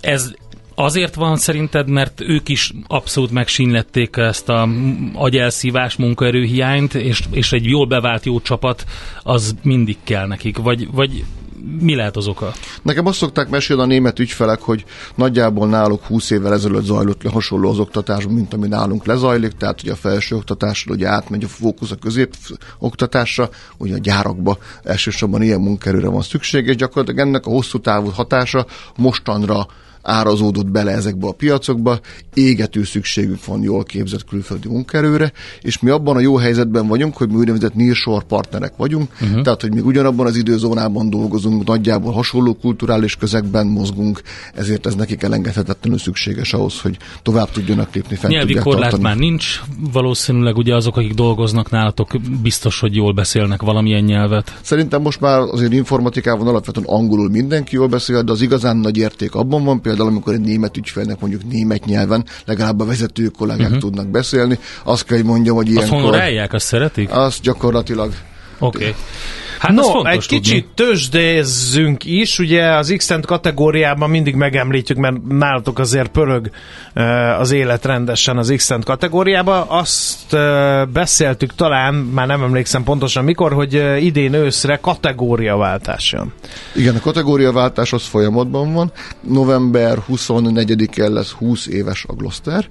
ez Azért van szerinted, mert ők is abszolút megsínlették ezt a agyelszívás munkaerőhiányt, és, és egy jól bevált jó csapat az mindig kell nekik, vagy, vagy mi lehet az oka? Nekem azt szokták mesélni a német ügyfelek, hogy nagyjából náluk 20 évvel ezelőtt zajlott le hasonló az oktatás, mint ami nálunk lezajlik, tehát hogy a felső oktatásról ugye átmegy a fókusz a közép oktatásra, ugye a gyárakba elsősorban ilyen munkerőre van szükség, és gyakorlatilag ennek a hosszú távú hatása mostanra árazódott bele ezekbe a piacokba, égető szükségünk van jól képzett külföldi munkerőre, és mi abban a jó helyzetben vagyunk, hogy mi úgynevezett nearshore partnerek vagyunk, uh-huh. tehát hogy mi ugyanabban az időzónában dolgozunk, nagyjából hasonló kulturális közegben mozgunk, ezért ez nekik elengedhetetlenül szükséges ahhoz, hogy tovább tudjanak lépni fent Nyelvi korlát tartani. már nincs, valószínűleg ugye azok, akik dolgoznak nálatok, biztos, hogy jól beszélnek valamilyen nyelvet. Szerintem most már azért informatikában alapvetően angolul mindenki jól beszél, de az igazán nagy érték abban van, például amikor egy német ügyfélnek mondjuk német nyelven, legalább a vezető kollégák uh-huh. tudnak beszélni, azt kell, hogy mondjam, hogy ilyenkor... Azt honorálják, azt szeretik? Azt gyakorlatilag. Oké. Okay. Hát no, egy tudni. kicsit tőzsdézzünk is, ugye az x kategóriában mindig megemlítjük, mert nálatok azért pörög az élet rendesen az x kategóriában. Azt beszéltük talán, már nem emlékszem pontosan mikor, hogy idén őszre kategóriaváltás jön. Igen, a kategóriaváltás az folyamatban van. November 24-én lesz 20 éves a Gloster,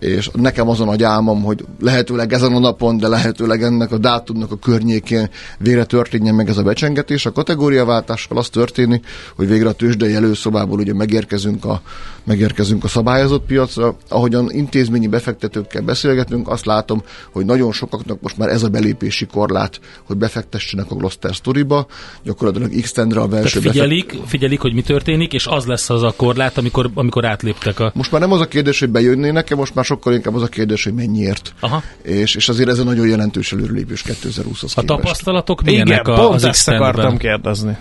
és nekem az a nagy álmom, hogy lehetőleg ezen a napon, de lehetőleg ennek a dátumnak a környékén végre történjen meg ez a becsengetés. A kategóriaváltással az történik, hogy végre a tőzsdei előszobából ugye megérkezünk a, megérkezünk a szabályozott piacra. Ahogyan intézményi befektetőkkel beszélgetünk, azt látom, hogy nagyon sokaknak most már ez a belépési korlát, hogy befektessenek a Gloster Storyba, gyakorlatilag x a belső Tehát figyelik, befekt... figyelik, hogy mi történik, és az lesz az a korlát, amikor, amikor átléptek a... Most már nem az a kérdés, hogy bejönnének-e, most már sokkal inkább az a kérdés, hogy mennyiért. Aha. És, és azért ez a nagyon jelentős előrelépés 2020-hoz A tapasztalatok milyenek Igen, a, pont az ezt akartam kérdezni.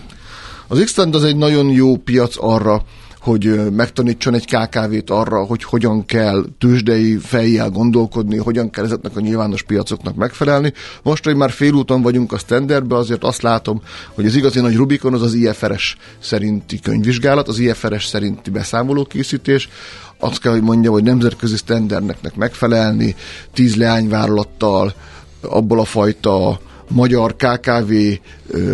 Az x az egy nagyon jó piac arra, hogy megtanítson egy KKV-t arra, hogy hogyan kell tőzsdei fejjel gondolkodni, hogyan kell ezeknek a nyilvános piacoknak megfelelni. Most, hogy már félúton vagyunk a standardbe, azért azt látom, hogy az igazi nagy Rubikon az az IFRS szerinti könyvvizsgálat, az IFRS szerinti beszámolókészítés, azt kell, hogy mondjam, hogy nemzetközi sztenderneknek megfelelni, tíz leányvállalattal, abból a fajta magyar KKV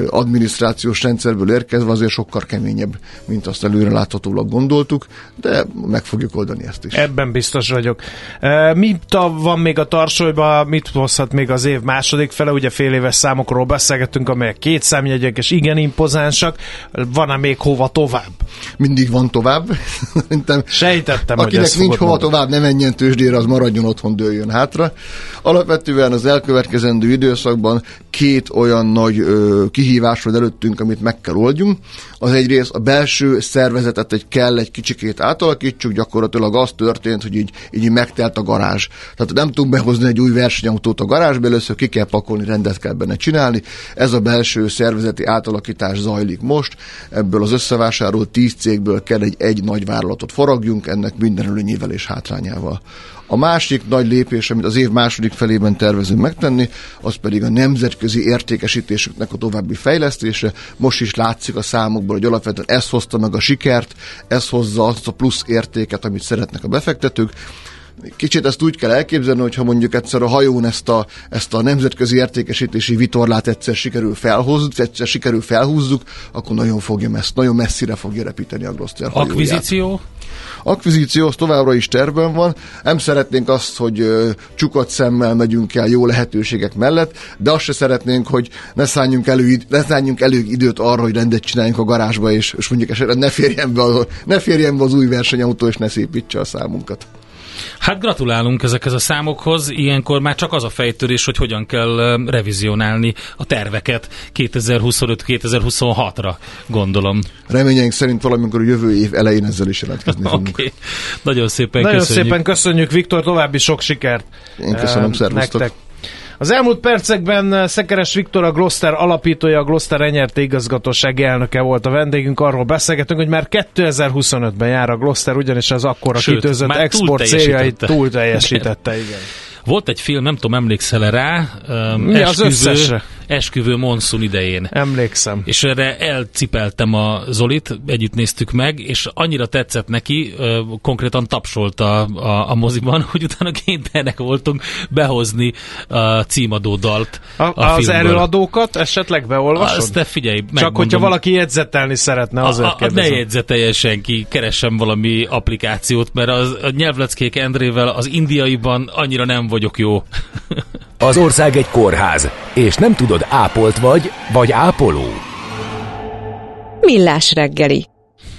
adminisztrációs rendszerből érkezve azért sokkal keményebb, mint azt előre láthatólag gondoltuk, de meg fogjuk oldani ezt is. Ebben biztos vagyok. Mit van még a tarsolyban, mit hozhat még az év második fele? Ugye fél éves számokról beszélgettünk, amelyek két számjegyek és igen impozánsak. Van-e még hova tovább? Mindig van tovább. Sejtettem, Akinek hogy nincs hova mondani. tovább, ne menjen tőzsdére, az maradjon otthon, dőljön hátra. Alapvetően az elkövetkezendő időszakban két olyan nagy ö, kihívás van előttünk, amit meg kell oldjunk. Az egyrészt a belső szervezetet egy kell egy kicsikét átalakítsuk, gyakorlatilag az történt, hogy így, így megtelt a garázs. Tehát nem tudunk behozni egy új versenyautót a garázsba, először ki kell pakolni, rendet kell benne csinálni. Ez a belső szervezeti átalakítás zajlik most. Ebből az összevásárolt tíz cégből kell egy, egy nagy vállalatot faragjunk, ennek minden előnyével és hátrányával. A másik nagy lépés, amit az év második felében tervezünk megtenni, az pedig a nemzetközi értékesítésüknek a további fejlesztése. Most is látszik a számokból, hogy alapvetően ez hozta meg a sikert, ez hozza azt a plusz értéket, amit szeretnek a befektetők. Kicsit ezt úgy kell elképzelni, hogy ha mondjuk egyszer a hajón ezt a, ezt a nemzetközi értékesítési vitorlát egyszer sikerül felhúzzuk, egyszer sikerül felhúzzuk, akkor nagyon fogja messz, nagyon messzire fogja repíteni a Gloster hajóját. Akvizíció továbbra is tervben van. Nem szeretnénk azt, hogy csukat szemmel megyünk el jó lehetőségek mellett, de azt se szeretnénk, hogy ne szálljunk elő, ne szálljunk elő időt arra, hogy rendet csináljunk a garázsba, és, és mondjuk esetleg ne férjen be, ne férjen be az új versenyautó, és ne szépítse a számunkat. Hát gratulálunk ezekhez a számokhoz, ilyenkor már csak az a fejtörés, hogy hogyan kell revizionálni a terveket 2025-2026-ra, gondolom. Reményeink szerint valamikor a jövő év elején ezzel is jelentkezni fogunk. Okay. Nagyon szépen Nagyon köszönjük. szépen köszönjük, Viktor, további sok sikert. Én köszönöm, szervusztok. Nektek. Az elmúlt percekben Szekeres Viktor, a Gloster alapítója, a Gloster Enyerté igazgatósági elnöke volt a vendégünk. Arról beszélgetünk, hogy már 2025-ben jár a Gloster, ugyanis az akkora Sőt, kitőzött export céljait túl teljesítette. Igen. Volt egy film, nem tudom, emlékszel rá? Um, Mi esküvő, az összesre? Esküvő monszun idején. Emlékszem. És erre elcipeltem a Zolit, együtt néztük meg, és annyira tetszett neki, konkrétan tapsolt a, a, a moziban, hogy utána kénytelenek voltunk behozni a címadó dalt a, a Az filmből. előadókat esetleg beolvasod? Azt te figyelj, megmondom. Csak hogyha valaki jegyzetelni szeretne, azért a, a, Ne jegyzeteljen senki, keresem valami applikációt, mert az, a nyelvleckék Endrével az indiaiban annyira nem vagyok jó. Az ország egy kórház, és nem tudod, ápolt vagy, vagy ápoló. Millás reggeli.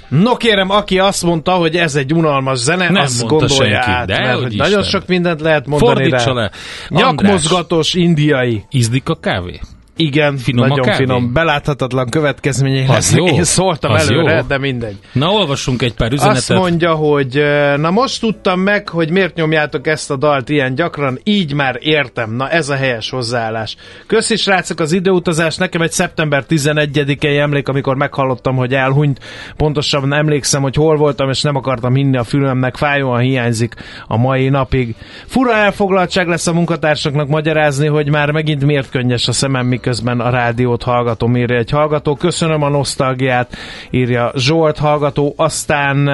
No kérem, aki azt mondta, hogy ez egy unalmas zene, nem azt gondolja senki, át, de mert hogy nagyon sok mindent lehet mondani Fordítsa rá. le. Nyakmozgatós indiai. Ízlik a kávé? Igen, Finom nagyon kávé? finom. Beláthatatlan következményei lesznek. Én szóltam Az előre, jó. de mindegy. Na, olvassunk egy pár üzenetet. Azt mondja, hogy na most tudtam meg, hogy miért nyomjátok ezt a dalt ilyen gyakran, így már értem. Na ez a helyes hozzáállás. Köszi srácok az időutazás, nekem egy szeptember 11-i emlék, amikor meghallottam, hogy elhunyt. Pontosabban emlékszem, hogy hol voltam, és nem akartam hinni a fülemnek, fájóan hiányzik a mai napig. Fura elfoglaltság lesz a munkatársaknak magyarázni, hogy már megint miért könnyes a szemem, miközben a rádiót hallgatom, írja egy hallgató. Köszönöm a nosztalgiát, írja Zsolt hallgató. Aztán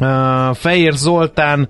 uh, Fehér Zoltán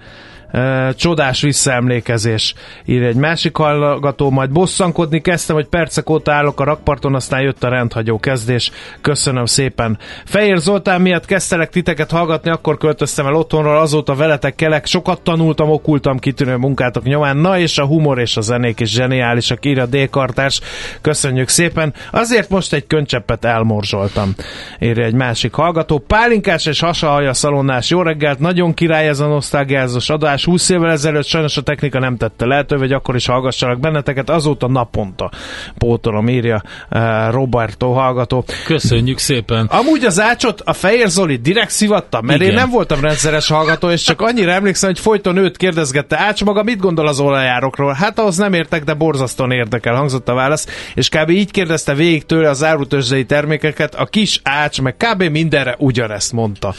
Csodás visszaemlékezés, ír egy másik hallgató, majd bosszankodni kezdtem, hogy percek óta állok a rakparton, aztán jött a rendhagyó kezdés. Köszönöm szépen. Fehér Zoltán miatt kezdtelek titeket hallgatni, akkor költöztem el otthonról, azóta veletek kelek, sokat tanultam, okultam kitűnő munkátok nyomán, na és a humor és a zenék is zseniálisak, ír a D-kartás. Köszönjük szépen. Azért most egy köncseppet elmorzsoltam, írja egy másik hallgató. Pálinkás és hasahaja szalonnás, jó reggelt, nagyon király ez a nosztalgiázós adás, adás 20 évvel ezelőtt sajnos a technika nem tette lehetővé, hogy akkor is hallgassanak benneteket, azóta naponta pótolom, írja uh, Roberto hallgató. Köszönjük szépen. Amúgy az ácsot a Fehér Zoli direkt szivatta, mert Igen. én nem voltam rendszeres hallgató, és csak annyira emlékszem, hogy folyton őt kérdezgette, Ács maga mit gondol az olajárokról? Hát ahhoz nem értek, de borzasztóan érdekel, hangzott a válasz, és kb. így kérdezte végig tőle az árutőzsdei termékeket, a kis Ács, meg kb. mindenre ugyanezt mondta.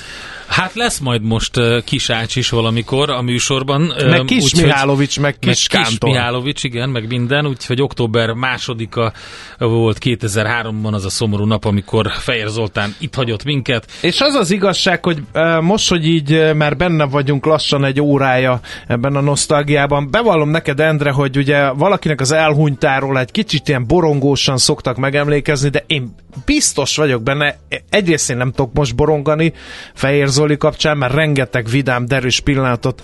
Hát lesz majd most uh, kis ács is valamikor a műsor műsorban. Meg Kis úgy, Mihálovics, meg Kis meg Kis Mihálovics, igen, meg minden, úgyhogy október másodika volt 2003-ban az a szomorú nap, amikor Fejer Zoltán itt hagyott minket. És az az igazság, hogy most, hogy így már benne vagyunk lassan egy órája ebben a nosztalgiában, bevallom neked, Endre, hogy ugye valakinek az elhunytáról egy kicsit ilyen borongósan szoktak megemlékezni, de én biztos vagyok benne, egyrészt én nem tudok most borongani Fehér Zoli kapcsán, mert rengeteg vidám, derűs pillanatot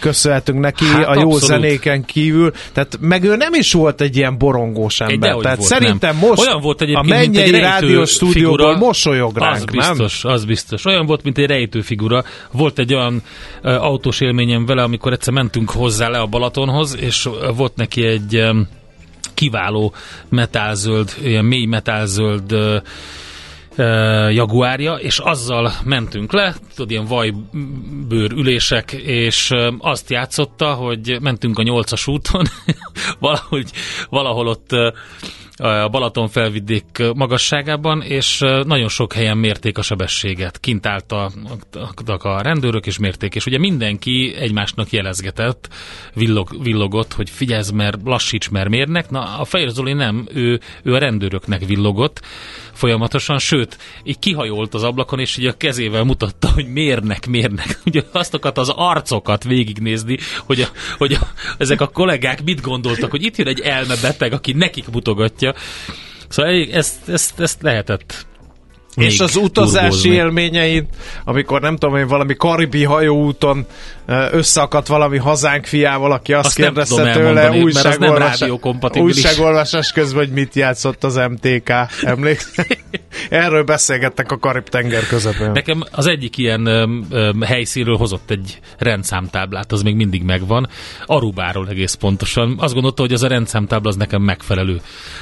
köszönhetünk neki hát, a jó abszolút. zenéken kívül, tehát meg ő nem is volt egy ilyen borongós ember, egy tehát volt, szerintem nem. most Olyan volt a mennyei rádiós stúdióból mosolyog ránk, az biztos, nem? Az biztos, olyan volt, mint egy rejtő figura. Volt egy olyan uh, autós élményem vele, amikor egyszer mentünk hozzá le a Balatonhoz, és volt neki egy um, kiváló metálzöld, ilyen mély metálzöld uh, Jaguárja, és azzal mentünk le, tudod, ilyen vajbőr ülések, és azt játszotta, hogy mentünk a nyolcas úton, valahogy, valahol ott a Balaton felvidék magasságában, és nagyon sok helyen mérték a sebességet. Kint álltak a rendőrök és mérték, és ugye mindenki egymásnak jelezgetett, villog, villogott, hogy figyelj, mert lassíts, mert mérnek. Na, a Fehér Zoli nem, ő, ő a rendőröknek villogott, folyamatosan, sőt, így kihajolt az ablakon, és így a kezével mutatta, hogy mérnek, mérnek. Ugye aztokat az arcokat végignézni, hogy, a, hogy a, ezek a kollégák mit gondoltak, hogy itt jön egy elmebeteg, aki nekik mutogatja. Szóval ezt, ezt, ezt lehetett és az utazási élményeid, amikor nem tudom én, valami karibi hajóúton összeakadt valami hazánk fiával, aki azt, azt kérdezte tőle újságolvasás, újságolvasás közben, hogy mit játszott az MTK. Emlékszel? Erről beszélgettek a Karib-tenger közepén. Nekem az egyik ilyen öm, öm, helyszínről hozott egy rendszámtáblát, az még mindig megvan. Arubáról egész pontosan. Azt gondolta, hogy az a rendszámtábla az nekem megfelelő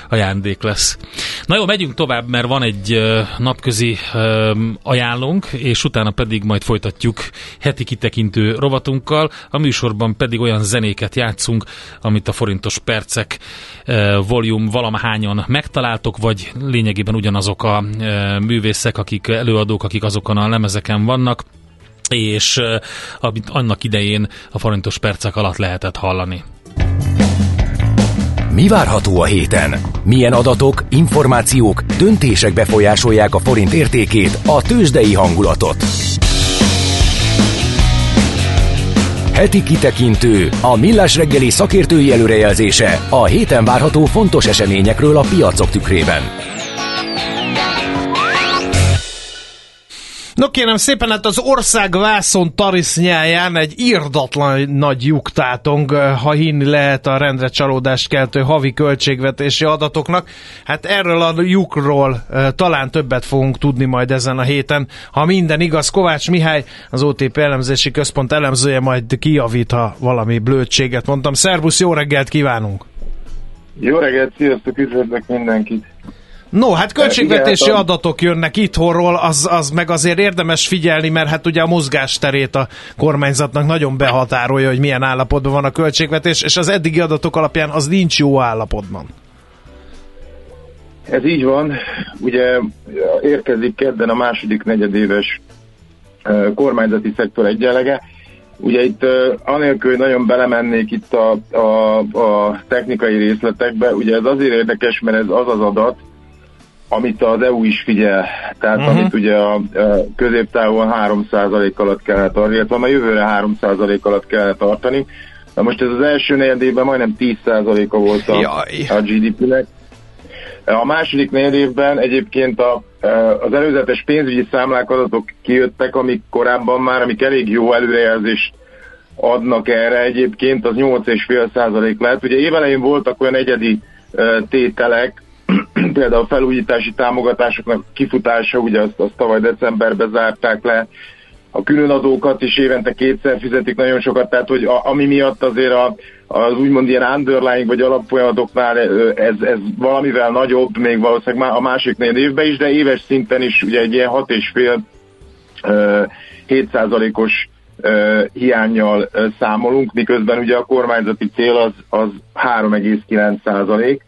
ajándék lesz. Na jó, megyünk tovább, mert van egy ö, napközi ö, ajánlónk, és utána pedig majd folytatjuk heti kitekintő rovatunkkal. A műsorban pedig olyan zenéket játszunk, amit a forintos percek volume valamahányan megtaláltok, vagy lényegében ugyanazok a művészek, akik előadók, akik azokon a lemezeken vannak és amit annak idején a forintos percek alatt lehetett hallani. Mi várható a héten? Milyen adatok, információk, döntések befolyásolják a forint értékét, a tőzsdei hangulatot? Heti kitekintő, a millás reggeli szakértői előrejelzése a héten várható fontos eseményekről a piacok tükrében. No kérem szépen, hát az ország vászon tarisznyáján egy írdatlan nagy lyuk ha hinni lehet a rendre csalódást keltő havi költségvetési adatoknak. Hát erről a lyukról talán többet fogunk tudni majd ezen a héten. Ha minden igaz, Kovács Mihály, az OTP elemzési központ elemzője majd kijavít, ha valami blödséget mondtam. Szervusz, jó reggelt kívánunk! Jó reggelt, sziasztok, üdvözlök mindenkit! No, hát költségvetési Igen, hát adatok jönnek itthonról, az, az meg azért érdemes figyelni, mert hát ugye a mozgásterét a kormányzatnak nagyon behatárolja, hogy milyen állapotban van a költségvetés, és az eddigi adatok alapján az nincs jó állapotban. Ez így van. Ugye érkezik kedden a második negyedéves kormányzati szektor egyenlege. Ugye itt anélkül, hogy nagyon belemennék itt a, a, a technikai részletekbe, ugye ez azért érdekes, mert ez az az adat, amit az EU is figyel, tehát uh-huh. amit ugye a, a középtávon 3% alatt kellene tartani, illetve a jövőre 3% alatt kellene tartani. Na most ez az első negyedében majdnem 10%-a volt a, a GDP-nek. A második negyedévben egyébként a, az előzetes pénzügyi számlák adatok kijöttek, amik korábban már, amik elég jó előrejelzést adnak erre egyébként, az 8,5% lehet. Ugye évelején voltak olyan egyedi tételek, például a felújítási támogatásoknak kifutása, ugye azt, azt tavaly decemberben zárták le, a különadókat is évente kétszer fizetik nagyon sokat, tehát hogy a, ami miatt azért a, az úgymond ilyen underlying vagy alapfolyamatoknál ez, ez valamivel nagyobb, még valószínűleg a másik négy évben is, de éves szinten is ugye egy ilyen 6,5 7%-os hiányjal számolunk, miközben ugye a kormányzati cél az, az 3,9 százalék,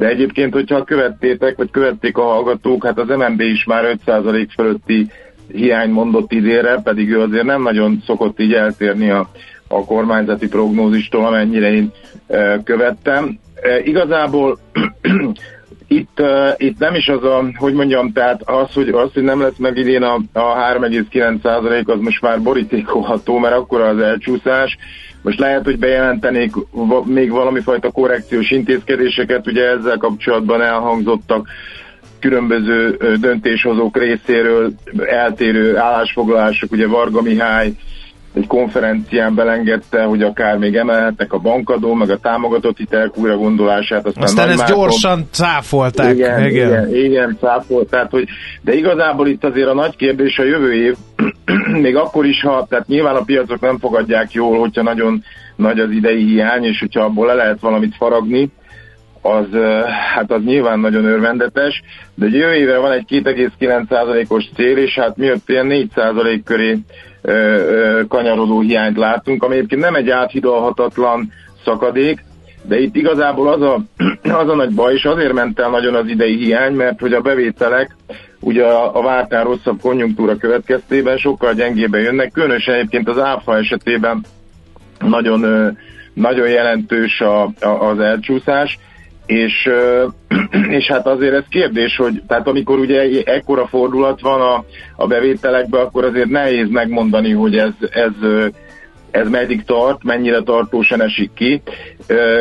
de egyébként, hogyha követtétek, vagy követték a hallgatók, hát az MNB is már 5% fölötti hiány mondott idénre, pedig ő azért nem nagyon szokott így eltérni a, a kormányzati prognózistól, amennyire én követtem. Igazából itt, uh, itt nem is az a, hogy mondjam, tehát az, hogy, az, hogy nem lesz meg idén a, a 3,9% az most már borítékolható, mert akkor az elcsúszás. Most lehet, hogy bejelentenék még valami fajta korrekciós intézkedéseket, ugye ezzel kapcsolatban elhangzottak különböző döntéshozók részéről eltérő állásfoglalások, ugye Varga Mihály egy konferencián belengedte, hogy akár még emelhetnek a bankadó, meg a támogatott hitelek újra gondolását. Aztán, aztán ezt Márton, gyorsan cáfolták. Igen, igen, igen, igen cáfolt. Tehát, hogy, de igazából itt azért a nagy kérdés a jövő év, még akkor is, ha, tehát nyilván a piacok nem fogadják jól, hogyha nagyon nagy az idei hiány, és hogyha abból le lehet valamit faragni, az, hát az nyilván nagyon örvendetes, de jövő évre van egy 2,9%-os cél, és hát miatt ilyen 4% köré kanyarodó hiányt látunk, ami egyébként nem egy áthidalhatatlan szakadék, de itt igazából az a, az a nagy baj, és azért ment el nagyon az idei hiány, mert hogy a bevételek ugye a, a vártán rosszabb konjunktúra következtében sokkal gyengébben jönnek, különösen egyébként az áfa esetében nagyon, nagyon jelentős a, a, az elcsúszás, és, és hát azért ez kérdés, hogy tehát amikor ugye ekkora fordulat van a, a bevételekbe, akkor azért nehéz megmondani, hogy ez, ez ez meddig tart, mennyire tartósan esik ki,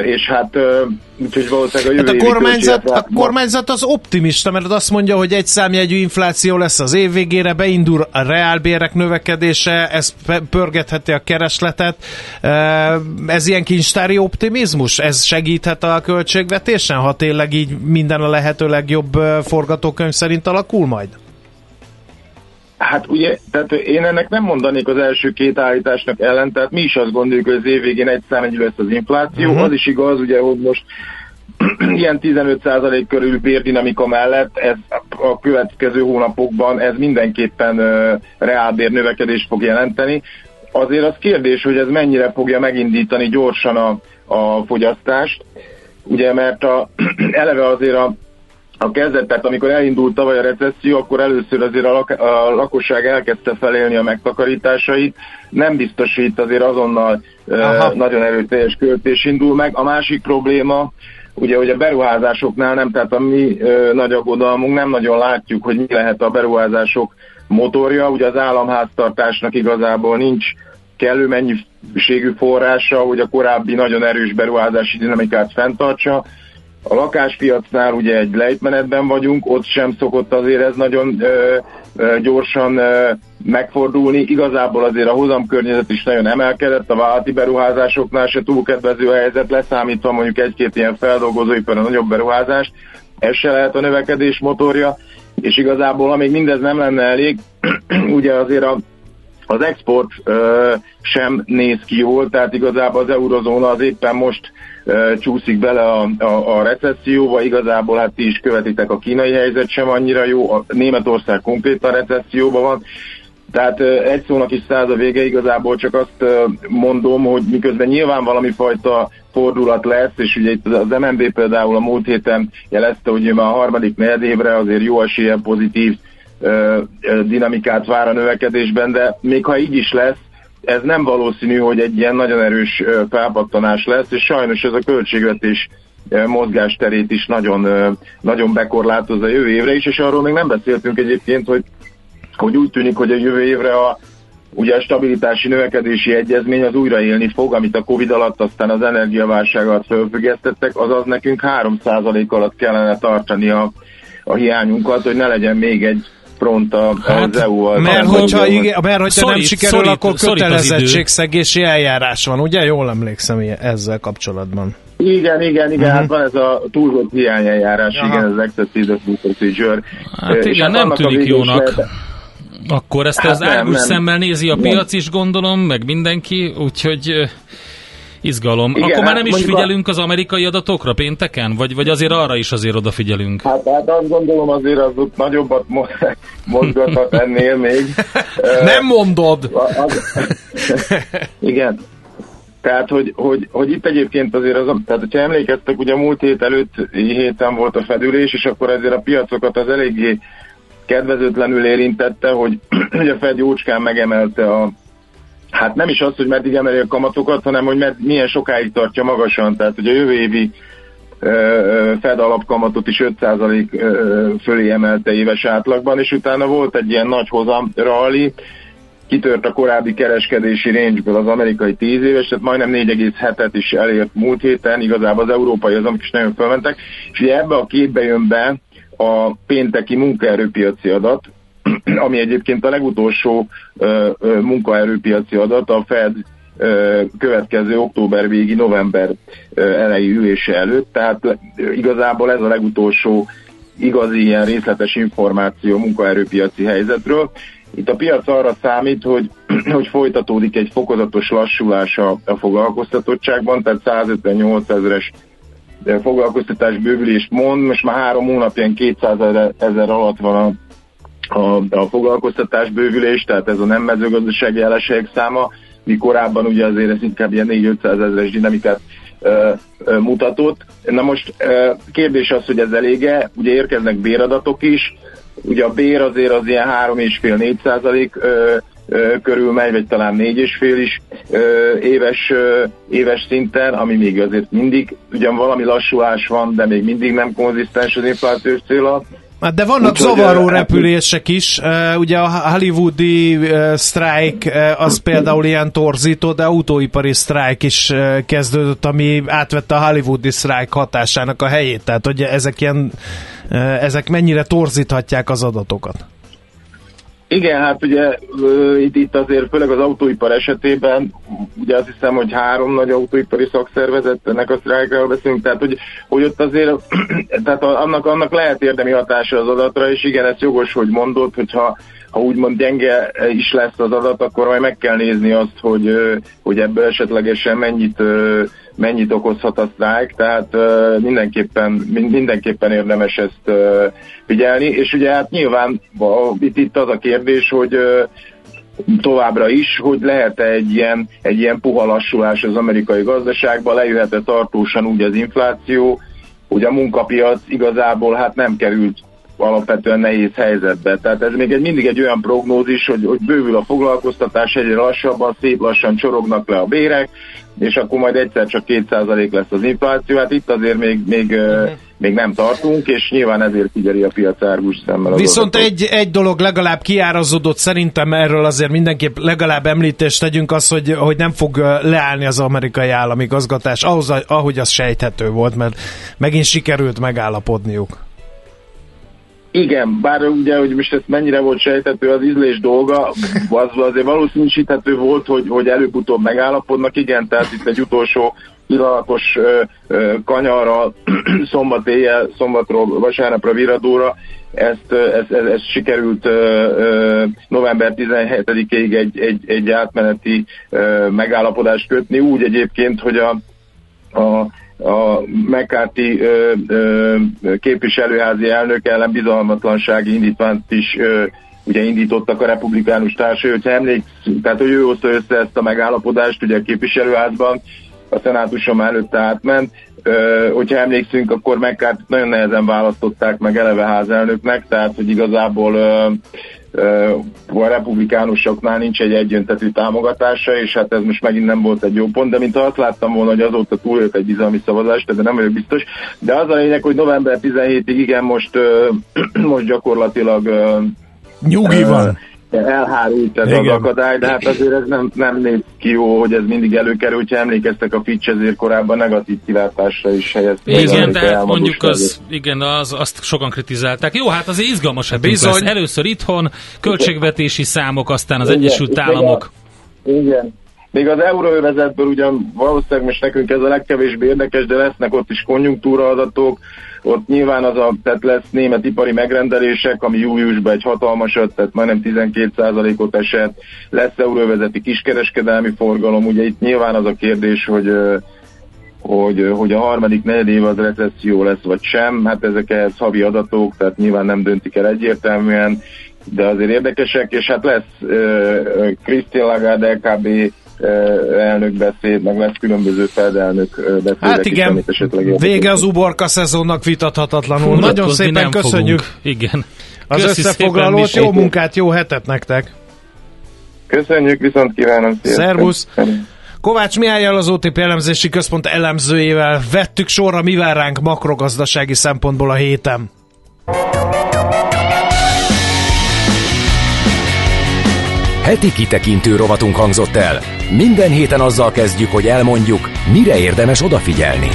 és hát úgyhogy valószínűleg a jövő hát a kormányzat, a kormányzat az optimista, mert azt mondja, hogy egy számjegyű infláció lesz az év végére, beindul a reálbérek növekedése, ez pörgetheti a keresletet. Ez ilyen kincstári optimizmus? Ez segíthet a költségvetésen, ha tényleg így minden a lehető legjobb forgatókönyv szerint alakul majd? Hát ugye, tehát én ennek nem mondanék az első két állításnak ellen, tehát mi is azt gondoljuk, hogy az év végén egy számegyű lesz az infláció. Uh-huh. Az is igaz, ugye, hogy most ilyen 15% körül bérdinamika mellett ez a következő hónapokban ez mindenképpen uh, reálbér növekedést fog jelenteni. Azért az kérdés, hogy ez mennyire fogja megindítani gyorsan a, a fogyasztást, ugye mert a, eleve azért a a kezdet, tehát amikor elindult tavaly a recesszió, akkor először azért a, lak- a lakosság elkezdte felélni a megtakarításait. Nem biztosít azért azonnal Aha. nagyon erőteljes költés indul meg. A másik probléma, ugye, hogy a beruházásoknál nem, tehát a mi ö, nagy aggodalmunk nem nagyon látjuk, hogy mi lehet a beruházások motorja. Ugye az államháztartásnak igazából nincs kellő mennyiségű forrása, hogy a korábbi nagyon erős beruházási dinamikát fenntartsa a lakáspiacnál ugye egy lejtmenetben vagyunk, ott sem szokott azért ez nagyon ö, gyorsan ö, megfordulni. Igazából azért a hozamkörnyezet is nagyon emelkedett, a vállalati beruházásoknál se túl kedvező a helyzet, leszámítva mondjuk egy-két ilyen feldolgozóipar a nagyobb beruházást. Ez se lehet a növekedés motorja, és igazából amíg mindez nem lenne elég, ugye azért a az export ö, sem néz ki jól, tehát igazából az eurozóna az éppen most csúszik bele a, a, a recesszióba, igazából hát ti is követitek, a kínai helyzet sem annyira jó, a Németország konkrétan recesszióban van, tehát egy szónak is száz a vége, igazából csak azt mondom, hogy miközben nyilván valami fajta fordulat lesz, és ugye itt az MNB például a múlt héten jelezte, hogy már a harmadik negyedévre azért jó esélye pozitív dinamikát vár a növekedésben, de még ha így is lesz, ez nem valószínű, hogy egy ilyen nagyon erős felpattanás lesz, és sajnos ez a költségvetés mozgásterét is nagyon, nagyon bekorlátozza a jövő évre is, és arról még nem beszéltünk egyébként, hogy, hogy úgy tűnik, hogy a jövő évre a, ugye a stabilitási növekedési egyezmény az újraélni fog, amit a Covid alatt, aztán az energiaválság alatt fölfüggesztettek, azaz nekünk 3% alatt kellene tartani a, a hiányunkat, hogy ne legyen még egy front a, hát, az EU-val. Mert hogyha, igen, mert hogyha szorít, nem sikerül, szorít, akkor kötelezettségszegési eljárás van, ugye? Jól emlékszem ezzel kapcsolatban. Igen, igen, igen, uh-huh. hát van ez a túlzott hiányeljárás, Aha. igen, ez excessive procedure. Hát igen, hát nem tűnik jónak. Lehet, akkor ezt hát az árgus szemmel nézi a piac is, gondolom, meg mindenki, úgyhogy Izgalom. Igen, Akkor már nem hát is figyelünk az amerikai adatokra pénteken? Vagy, vagy azért arra is azért odafigyelünk? Hát, hát azt gondolom azért az ott nagyobbat mozgathat ennél még. nem mondod! Igen. Tehát, hogy, hogy, hogy itt egyébként azért az, tehát hogyha emlékeztek, ugye múlt hét előtt héten volt a fedülés, és akkor ezért a piacokat az eléggé kedvezőtlenül érintette, hogy, hogy a Fed jócskán megemelte a Hát nem is az, hogy meddig emeli a kamatokat, hanem hogy med, milyen sokáig tartja magasan. Tehát, hogy a jövő évi Fed alapkamatot is 5% fölé emelte éves átlagban, és utána volt egy ilyen nagy hozam rally, kitört a korábbi kereskedési range az amerikai 10 éves, tehát majdnem 4,7-et is elért múlt héten, igazából az európai azok is nagyon fölmentek, és ugye ebbe a képbe jön be a pénteki munkaerőpiaci adat, ami egyébként a legutolsó munkaerőpiaci adat a Fed következő október végi, november elejé ülése előtt, tehát igazából ez a legutolsó igazi ilyen részletes információ munkaerőpiaci helyzetről. Itt a piac arra számít, hogy, hogy folytatódik egy fokozatos lassulás a, a foglalkoztatottságban, tehát 158 ezeres foglalkoztatás bővülést mond, most már három hónapján 200 ezer alatt van a, a, a foglalkoztatás bővülés, tehát ez a nem mezőgazdasági eleség száma, mi korábban ugye azért ez inkább ilyen 4-500 ezeres dinamikát ö, ö, mutatott. Na most ö, kérdés az, hogy ez elége, ugye érkeznek béradatok is, ugye a bér azért az ilyen 3,5-4 százalék körül megy, vagy talán 4,5 is ö, éves, ö, éves szinten, ami még azért mindig, ugyan valami lassulás van, de még mindig nem konzisztens az inflációs célra. Hát de vannak Úgy, zavaró hogy, repülések is, ugye a hollywoodi uh, az például ilyen torzító, de autóipari sztrájk is kezdődött, ami átvette a hollywoodi sztrájk hatásának a helyét, tehát hogy ezek ilyen, ezek mennyire torzíthatják az adatokat? Igen, hát ugye itt, itt azért főleg az autóipar esetében, ugye azt hiszem, hogy három nagy autóipari szakszervezet, ennek a sztrájkról beszélünk, tehát hogy, hogy ott azért, tehát annak, annak lehet érdemi hatása az adatra, és igen, ez jogos, hogy mondod, hogyha ha úgymond gyenge is lesz az adat, akkor majd meg kell nézni azt, hogy, hogy ebből esetlegesen mennyit, mennyit okozhat a sztrájk, tehát mindenképpen, mindenképpen érdemes ezt figyelni, és ugye hát nyilván itt, itt az a kérdés, hogy továbbra is, hogy lehet-e egy ilyen, egy ilyen puha lassulás az amerikai gazdaságban, lejöhet-e tartósan úgy az infláció, hogy a munkapiac igazából hát nem került alapvetően nehéz helyzetbe. Tehát ez még egy, mindig egy olyan prognózis, hogy, hogy bővül a foglalkoztatás egyre lassabban, szép lassan csorognak le a bérek, és akkor majd egyszer csak 2% lesz az infláció. Hát itt azért még, még, uh-huh. még nem tartunk, és nyilván ezért figyeli a piac árgus szemmel. Viszont egy, egy dolog legalább kiárazódott, szerintem erről azért mindenképp legalább említést tegyünk az, hogy, hogy nem fog leállni az amerikai államigazgatás, ahhoz, ahogy az sejthető volt, mert megint sikerült megállapodniuk. Igen, bár ugye, hogy most ez mennyire volt sejtető az ízlés dolga, az azért valószínűsíthető volt, hogy, hogy előbb-utóbb megállapodnak, igen, tehát itt egy utolsó pillanatos ö, ö, kanyarra, szombat éjjel, szombatról, vasárnapra, viradóra, ezt, ezt, ezt, ezt sikerült ö, ö, november 17-ig egy, egy, egy átmeneti ö, megállapodást kötni, úgy egyébként, hogy a, a a McCarthy ö, ö, képviselőházi elnök ellen bizalmatlansági indítványt is ö, ugye indítottak a republikánus társai, hogyha emlékszünk, tehát hogy ő hozta össze ezt a megállapodást ugye a képviselőházban, a szenátusom előtte átment, Ö, hogyha emlékszünk, akkor McCarthy nagyon nehezen választották meg eleve házelnöknek, tehát hogy igazából ö, a republikánusoknál nincs egy egyöntetű támogatása, és hát ez most megint nem volt egy jó pont, de mint azt láttam volna, hogy azóta túljött egy bizalmi szavazás, de nem vagyok biztos. De az a lényeg, hogy november 17-ig igen, most, most gyakorlatilag Nyugi van elhárult ez Igen. az akadály, de hát azért ez nem, nem néz ki jó, hogy ez mindig előkerül, hogyha emlékeztek a Fitch ezért korábban negatív kilátásra is helyezte. Igen, de hát mondjuk az, igen, az, azt sokan kritizálták. Jó, hát azért izgalmas hát Bizony. Lesz. Először itthon, költségvetési számok, aztán az igen, Egyesült Államok. Igen, még az euróövezetből ugyan valószínűleg most nekünk ez a legkevésbé érdekes, de lesznek ott is konjunktúraadatok, ott nyilván az a, tehát lesz német ipari megrendelések, ami júliusban egy hatalmasat, tehát majdnem 12%-ot esett, lesz euróvezeti kiskereskedelmi forgalom, ugye itt nyilván az a kérdés, hogy hogy, hogy a harmadik negyedév az recesszió lesz vagy sem, hát ezek ehhez havi adatok, tehát nyilván nem döntik el egyértelműen, de azért érdekesek, és hát lesz uh, Christine Lagarde LKB elnök beszéd, meg lesz különböző fedelnök beszédek Hát igen, is, esetleg vége az uborka szezonnak vitathatatlanul. Fú, Nagyon szépen köszönjük. Fogunk. Igen. Az összefoglalót, jó munkát, jó hetet nektek. Köszönjük, viszont kívánom. Sziasztok. Szervusz! Kovács Mihályjal az OTP elemzési központ elemzőjével vettük sorra, mi vár ránk makrogazdasági szempontból a héten. Heti kitekintő rovatunk hangzott el. Minden héten azzal kezdjük, hogy elmondjuk, mire érdemes odafigyelni.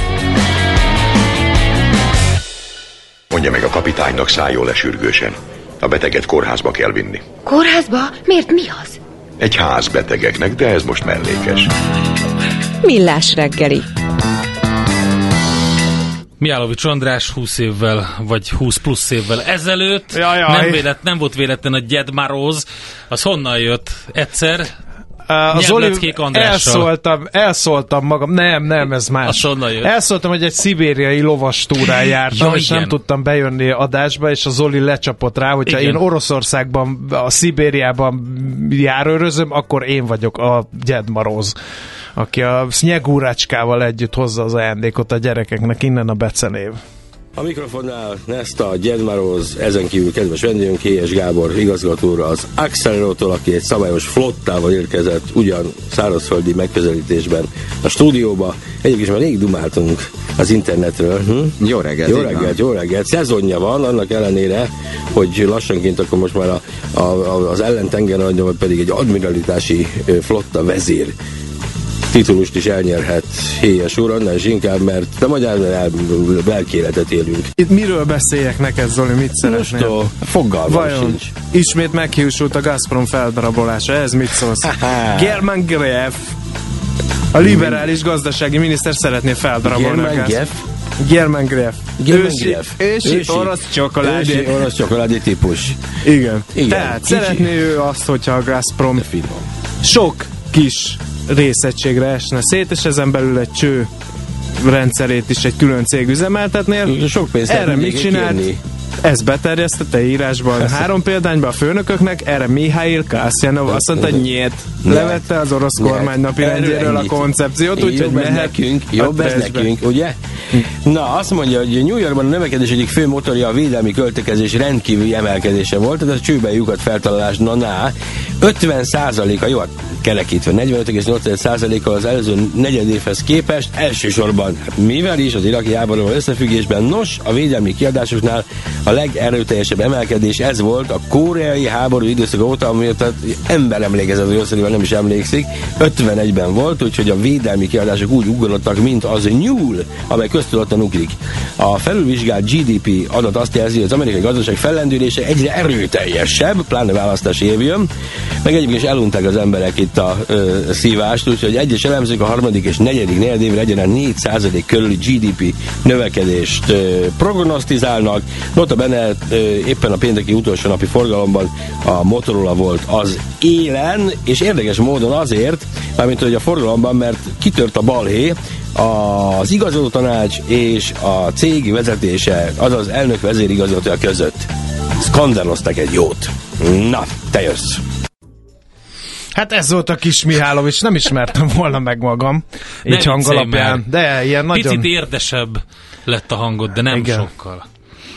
Mondja meg a kapitánynak szálljon le sürgősen. A beteget kórházba kell vinni. Kórházba? Miért mi az? Egy ház betegeknek, de ez most mellékes. Millás reggeli. Miálovics András 20 évvel, vagy 20 plusz évvel ezelőtt. Jajjaj. Nem, vélet, nem volt véletlen a Gyed Maróz. Az honnan jött? Egyszer? Uh, az Oli, elszóltam, elszóltam magam, nem, nem, ez más. Elszóltam, hogy egy szibériai lovas túrán jártam, Ja, és nem igen. tudtam bejönni adásba, és az Oli lecsapott rá, hogyha Igen. én Oroszországban, a Szibériában járőrözöm, akkor én vagyok a Gyed Maróz, aki a Sznyegúrácskával együtt hozza az ajándékot a gyerekeknek, innen a becenév. A mikrofonnál Nesta, Gyedmaroz, ezen kívül kedves vendégünk Héjes Gábor igazgatóra az Accelerótól, aki egy szabályos flottával érkezett ugyan szárazföldi megközelítésben a stúdióba. Egyébként már rég dumáltunk az internetről. Hm? Jó reggelt, Jó van. reggelt, jó reggelt. Szezonja van, annak ellenére, hogy lassanként akkor most már a, a, a, az ellentengeren, vagy pedig egy admiralitási flotta vezér titulust is elnyerhet Héjes úr, annál is inkább, mert a magyar el, belkéletet élünk. Itt miről beszéljek neked, Zoli, mit szeretnél? Most a fogalmam Vajon sincs. ismét meghiúsult a Gazprom feldarabolása, ez mit szólsz? German Greff, a liberális gazdasági miniszter szeretné feldarabolni German a. Greff? German Greff. German Ősi, Greff. ősi, orosz csokoládé. Ősi orosz csokoládé típus. Igen. Igen. Tehát Kicsi- szeretné ő azt, hogyha a Gazprom sok kis részegységre esne szét, és ezen belül egy cső rendszerét is egy külön cég üzemeltetnél. Sok pénzt Erre mit csinált? kérni. Ez beterjesztette írásban három példányban a főnököknek, erre Mihail Kasyanov azt mondta, hogy nyét. Levette az orosz Nyet. kormány napi rendjéről a koncepciót, úgyhogy mehet nekünk, jobb ez nekünk, ugye? Na, azt mondja, hogy New Yorkban a növekedés egyik fő motorja a védelmi költekezés rendkívüli emelkedése volt, tehát a csőbe lyukat feltalálás, na, na 50 a jó, hát kerekítve, 45,8%-kal az előző negyed évhez képest, elsősorban, mivel is az iraki háborúval összefüggésben, nos, a védelmi kiadásoknál a legerőteljesebb emelkedés ez volt a koreai háború időszak óta, ami tehát ember emlékezett, hogy összerivel nem is emlékszik, 51-ben volt, úgyhogy a védelmi kiadások úgy ugrottak, mint az nyúl, amely köztudottan ugrik. A felülvizsgált GDP adat azt jelzi, hogy az amerikai gazdaság fellendülése egyre erőteljesebb, pláne választási év jön, meg egyébként is elunták az emberek itt a ö, szívást, úgyhogy egyes elemzők a harmadik és negyedik negyedévre egyenlen 4% körüli GDP növekedést ö, prognosztizálnak. Notabene ö, éppen a pénteki utolsó napi forgalomban a Motorola volt az élen, és érdekes módon azért, mármint hogy a forgalomban, mert kitört a balhé, az igazoló tanács és a cég vezetése, azaz elnök vezérigazgatója között skandaloztak egy jót. Na, te jössz. Hát ez volt a kis Mihálovics, nem ismertem volna meg magam, Ne így hang viccelj alapján. már. De ilyen nagyon... Picit érdesebb lett a hangod, de nem Igen. sokkal.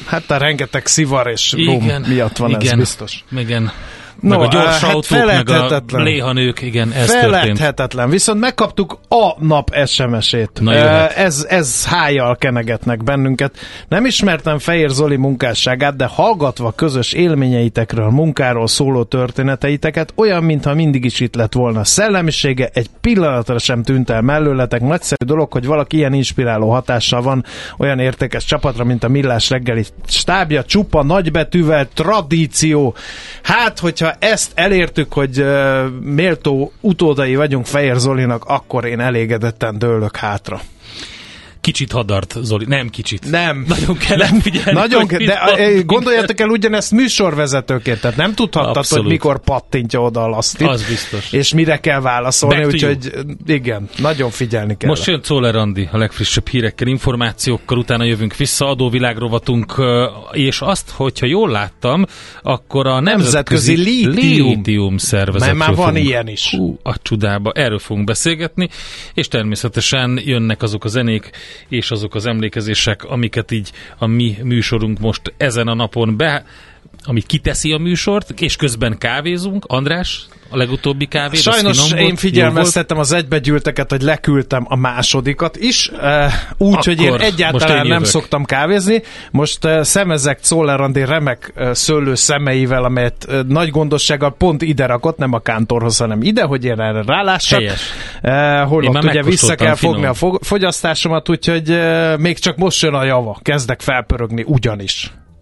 Hát a rengeteg szivar és Igen, miatt van ez igen, biztos. Igen. No, meg a gyors hát autók, meg a léhanők, igen, ez történt. Viszont megkaptuk a nap SMS-ét. Na, jöhet. Eh, ez, ez hájjal kenegetnek bennünket. Nem ismertem Fehér Zoli munkásságát, de hallgatva közös élményeitekről, munkáról szóló történeteiteket, olyan, mintha mindig is itt lett volna. Szellemisége egy pillanatra sem tűnt el mellőletek. Nagyszerű dolog, hogy valaki ilyen inspiráló hatással van olyan értékes csapatra, mint a Millás reggeli stábja, csupa nagybetűvel, tradíció. Hát, hogyha ezt elértük, hogy méltó utódai vagyunk Fehér Zolinak, akkor én elégedetten dőlök hátra. Kicsit hadart, Zoli. Nem kicsit. Nem. Nagyon kellett figyelni. Nagyon, ke- de mond eh, gondoljatok el ugyanezt műsorvezetőként, tehát nem tudhattad, Abszolút. hogy mikor pattintja oda a lasztit, Az biztos. és mire kell válaszolni, úgyhogy igen, nagyon figyelni kell. Most jön Czoller Andi a legfrissebb hírekkel, információkkal, utána jövünk vissza, adóvilágrovatunk, ö, és azt, hogyha jól láttam, akkor a Nemzetközi Nemzetközi Lítium. Lítium szervezetről Mert már van fogunk- ilyen is. Hú, a csodába, erről fogunk beszélgetni, és természetesen jönnek azok a zenék és azok az emlékezések, amiket így a mi műsorunk most ezen a napon be ami kiteszi a műsort, és közben kávézunk. András, a legutóbbi kávé. Sajnos én figyelmeztettem az egybegyűlteket, hogy leküldtem a másodikat is, úgy, hogy én egyáltalán én nem szoktam kávézni. Most szemezek Czoller Andi remek szőlő szemeivel, amelyet nagy gondossággal pont ide rakott, nem a kántorhoz, hanem ide, hogy én erre rálássak. Holott ugye vissza kell finom. fogni a fogyasztásomat, úgyhogy még csak most jön a java. Kezdek felpörögni ugyanis.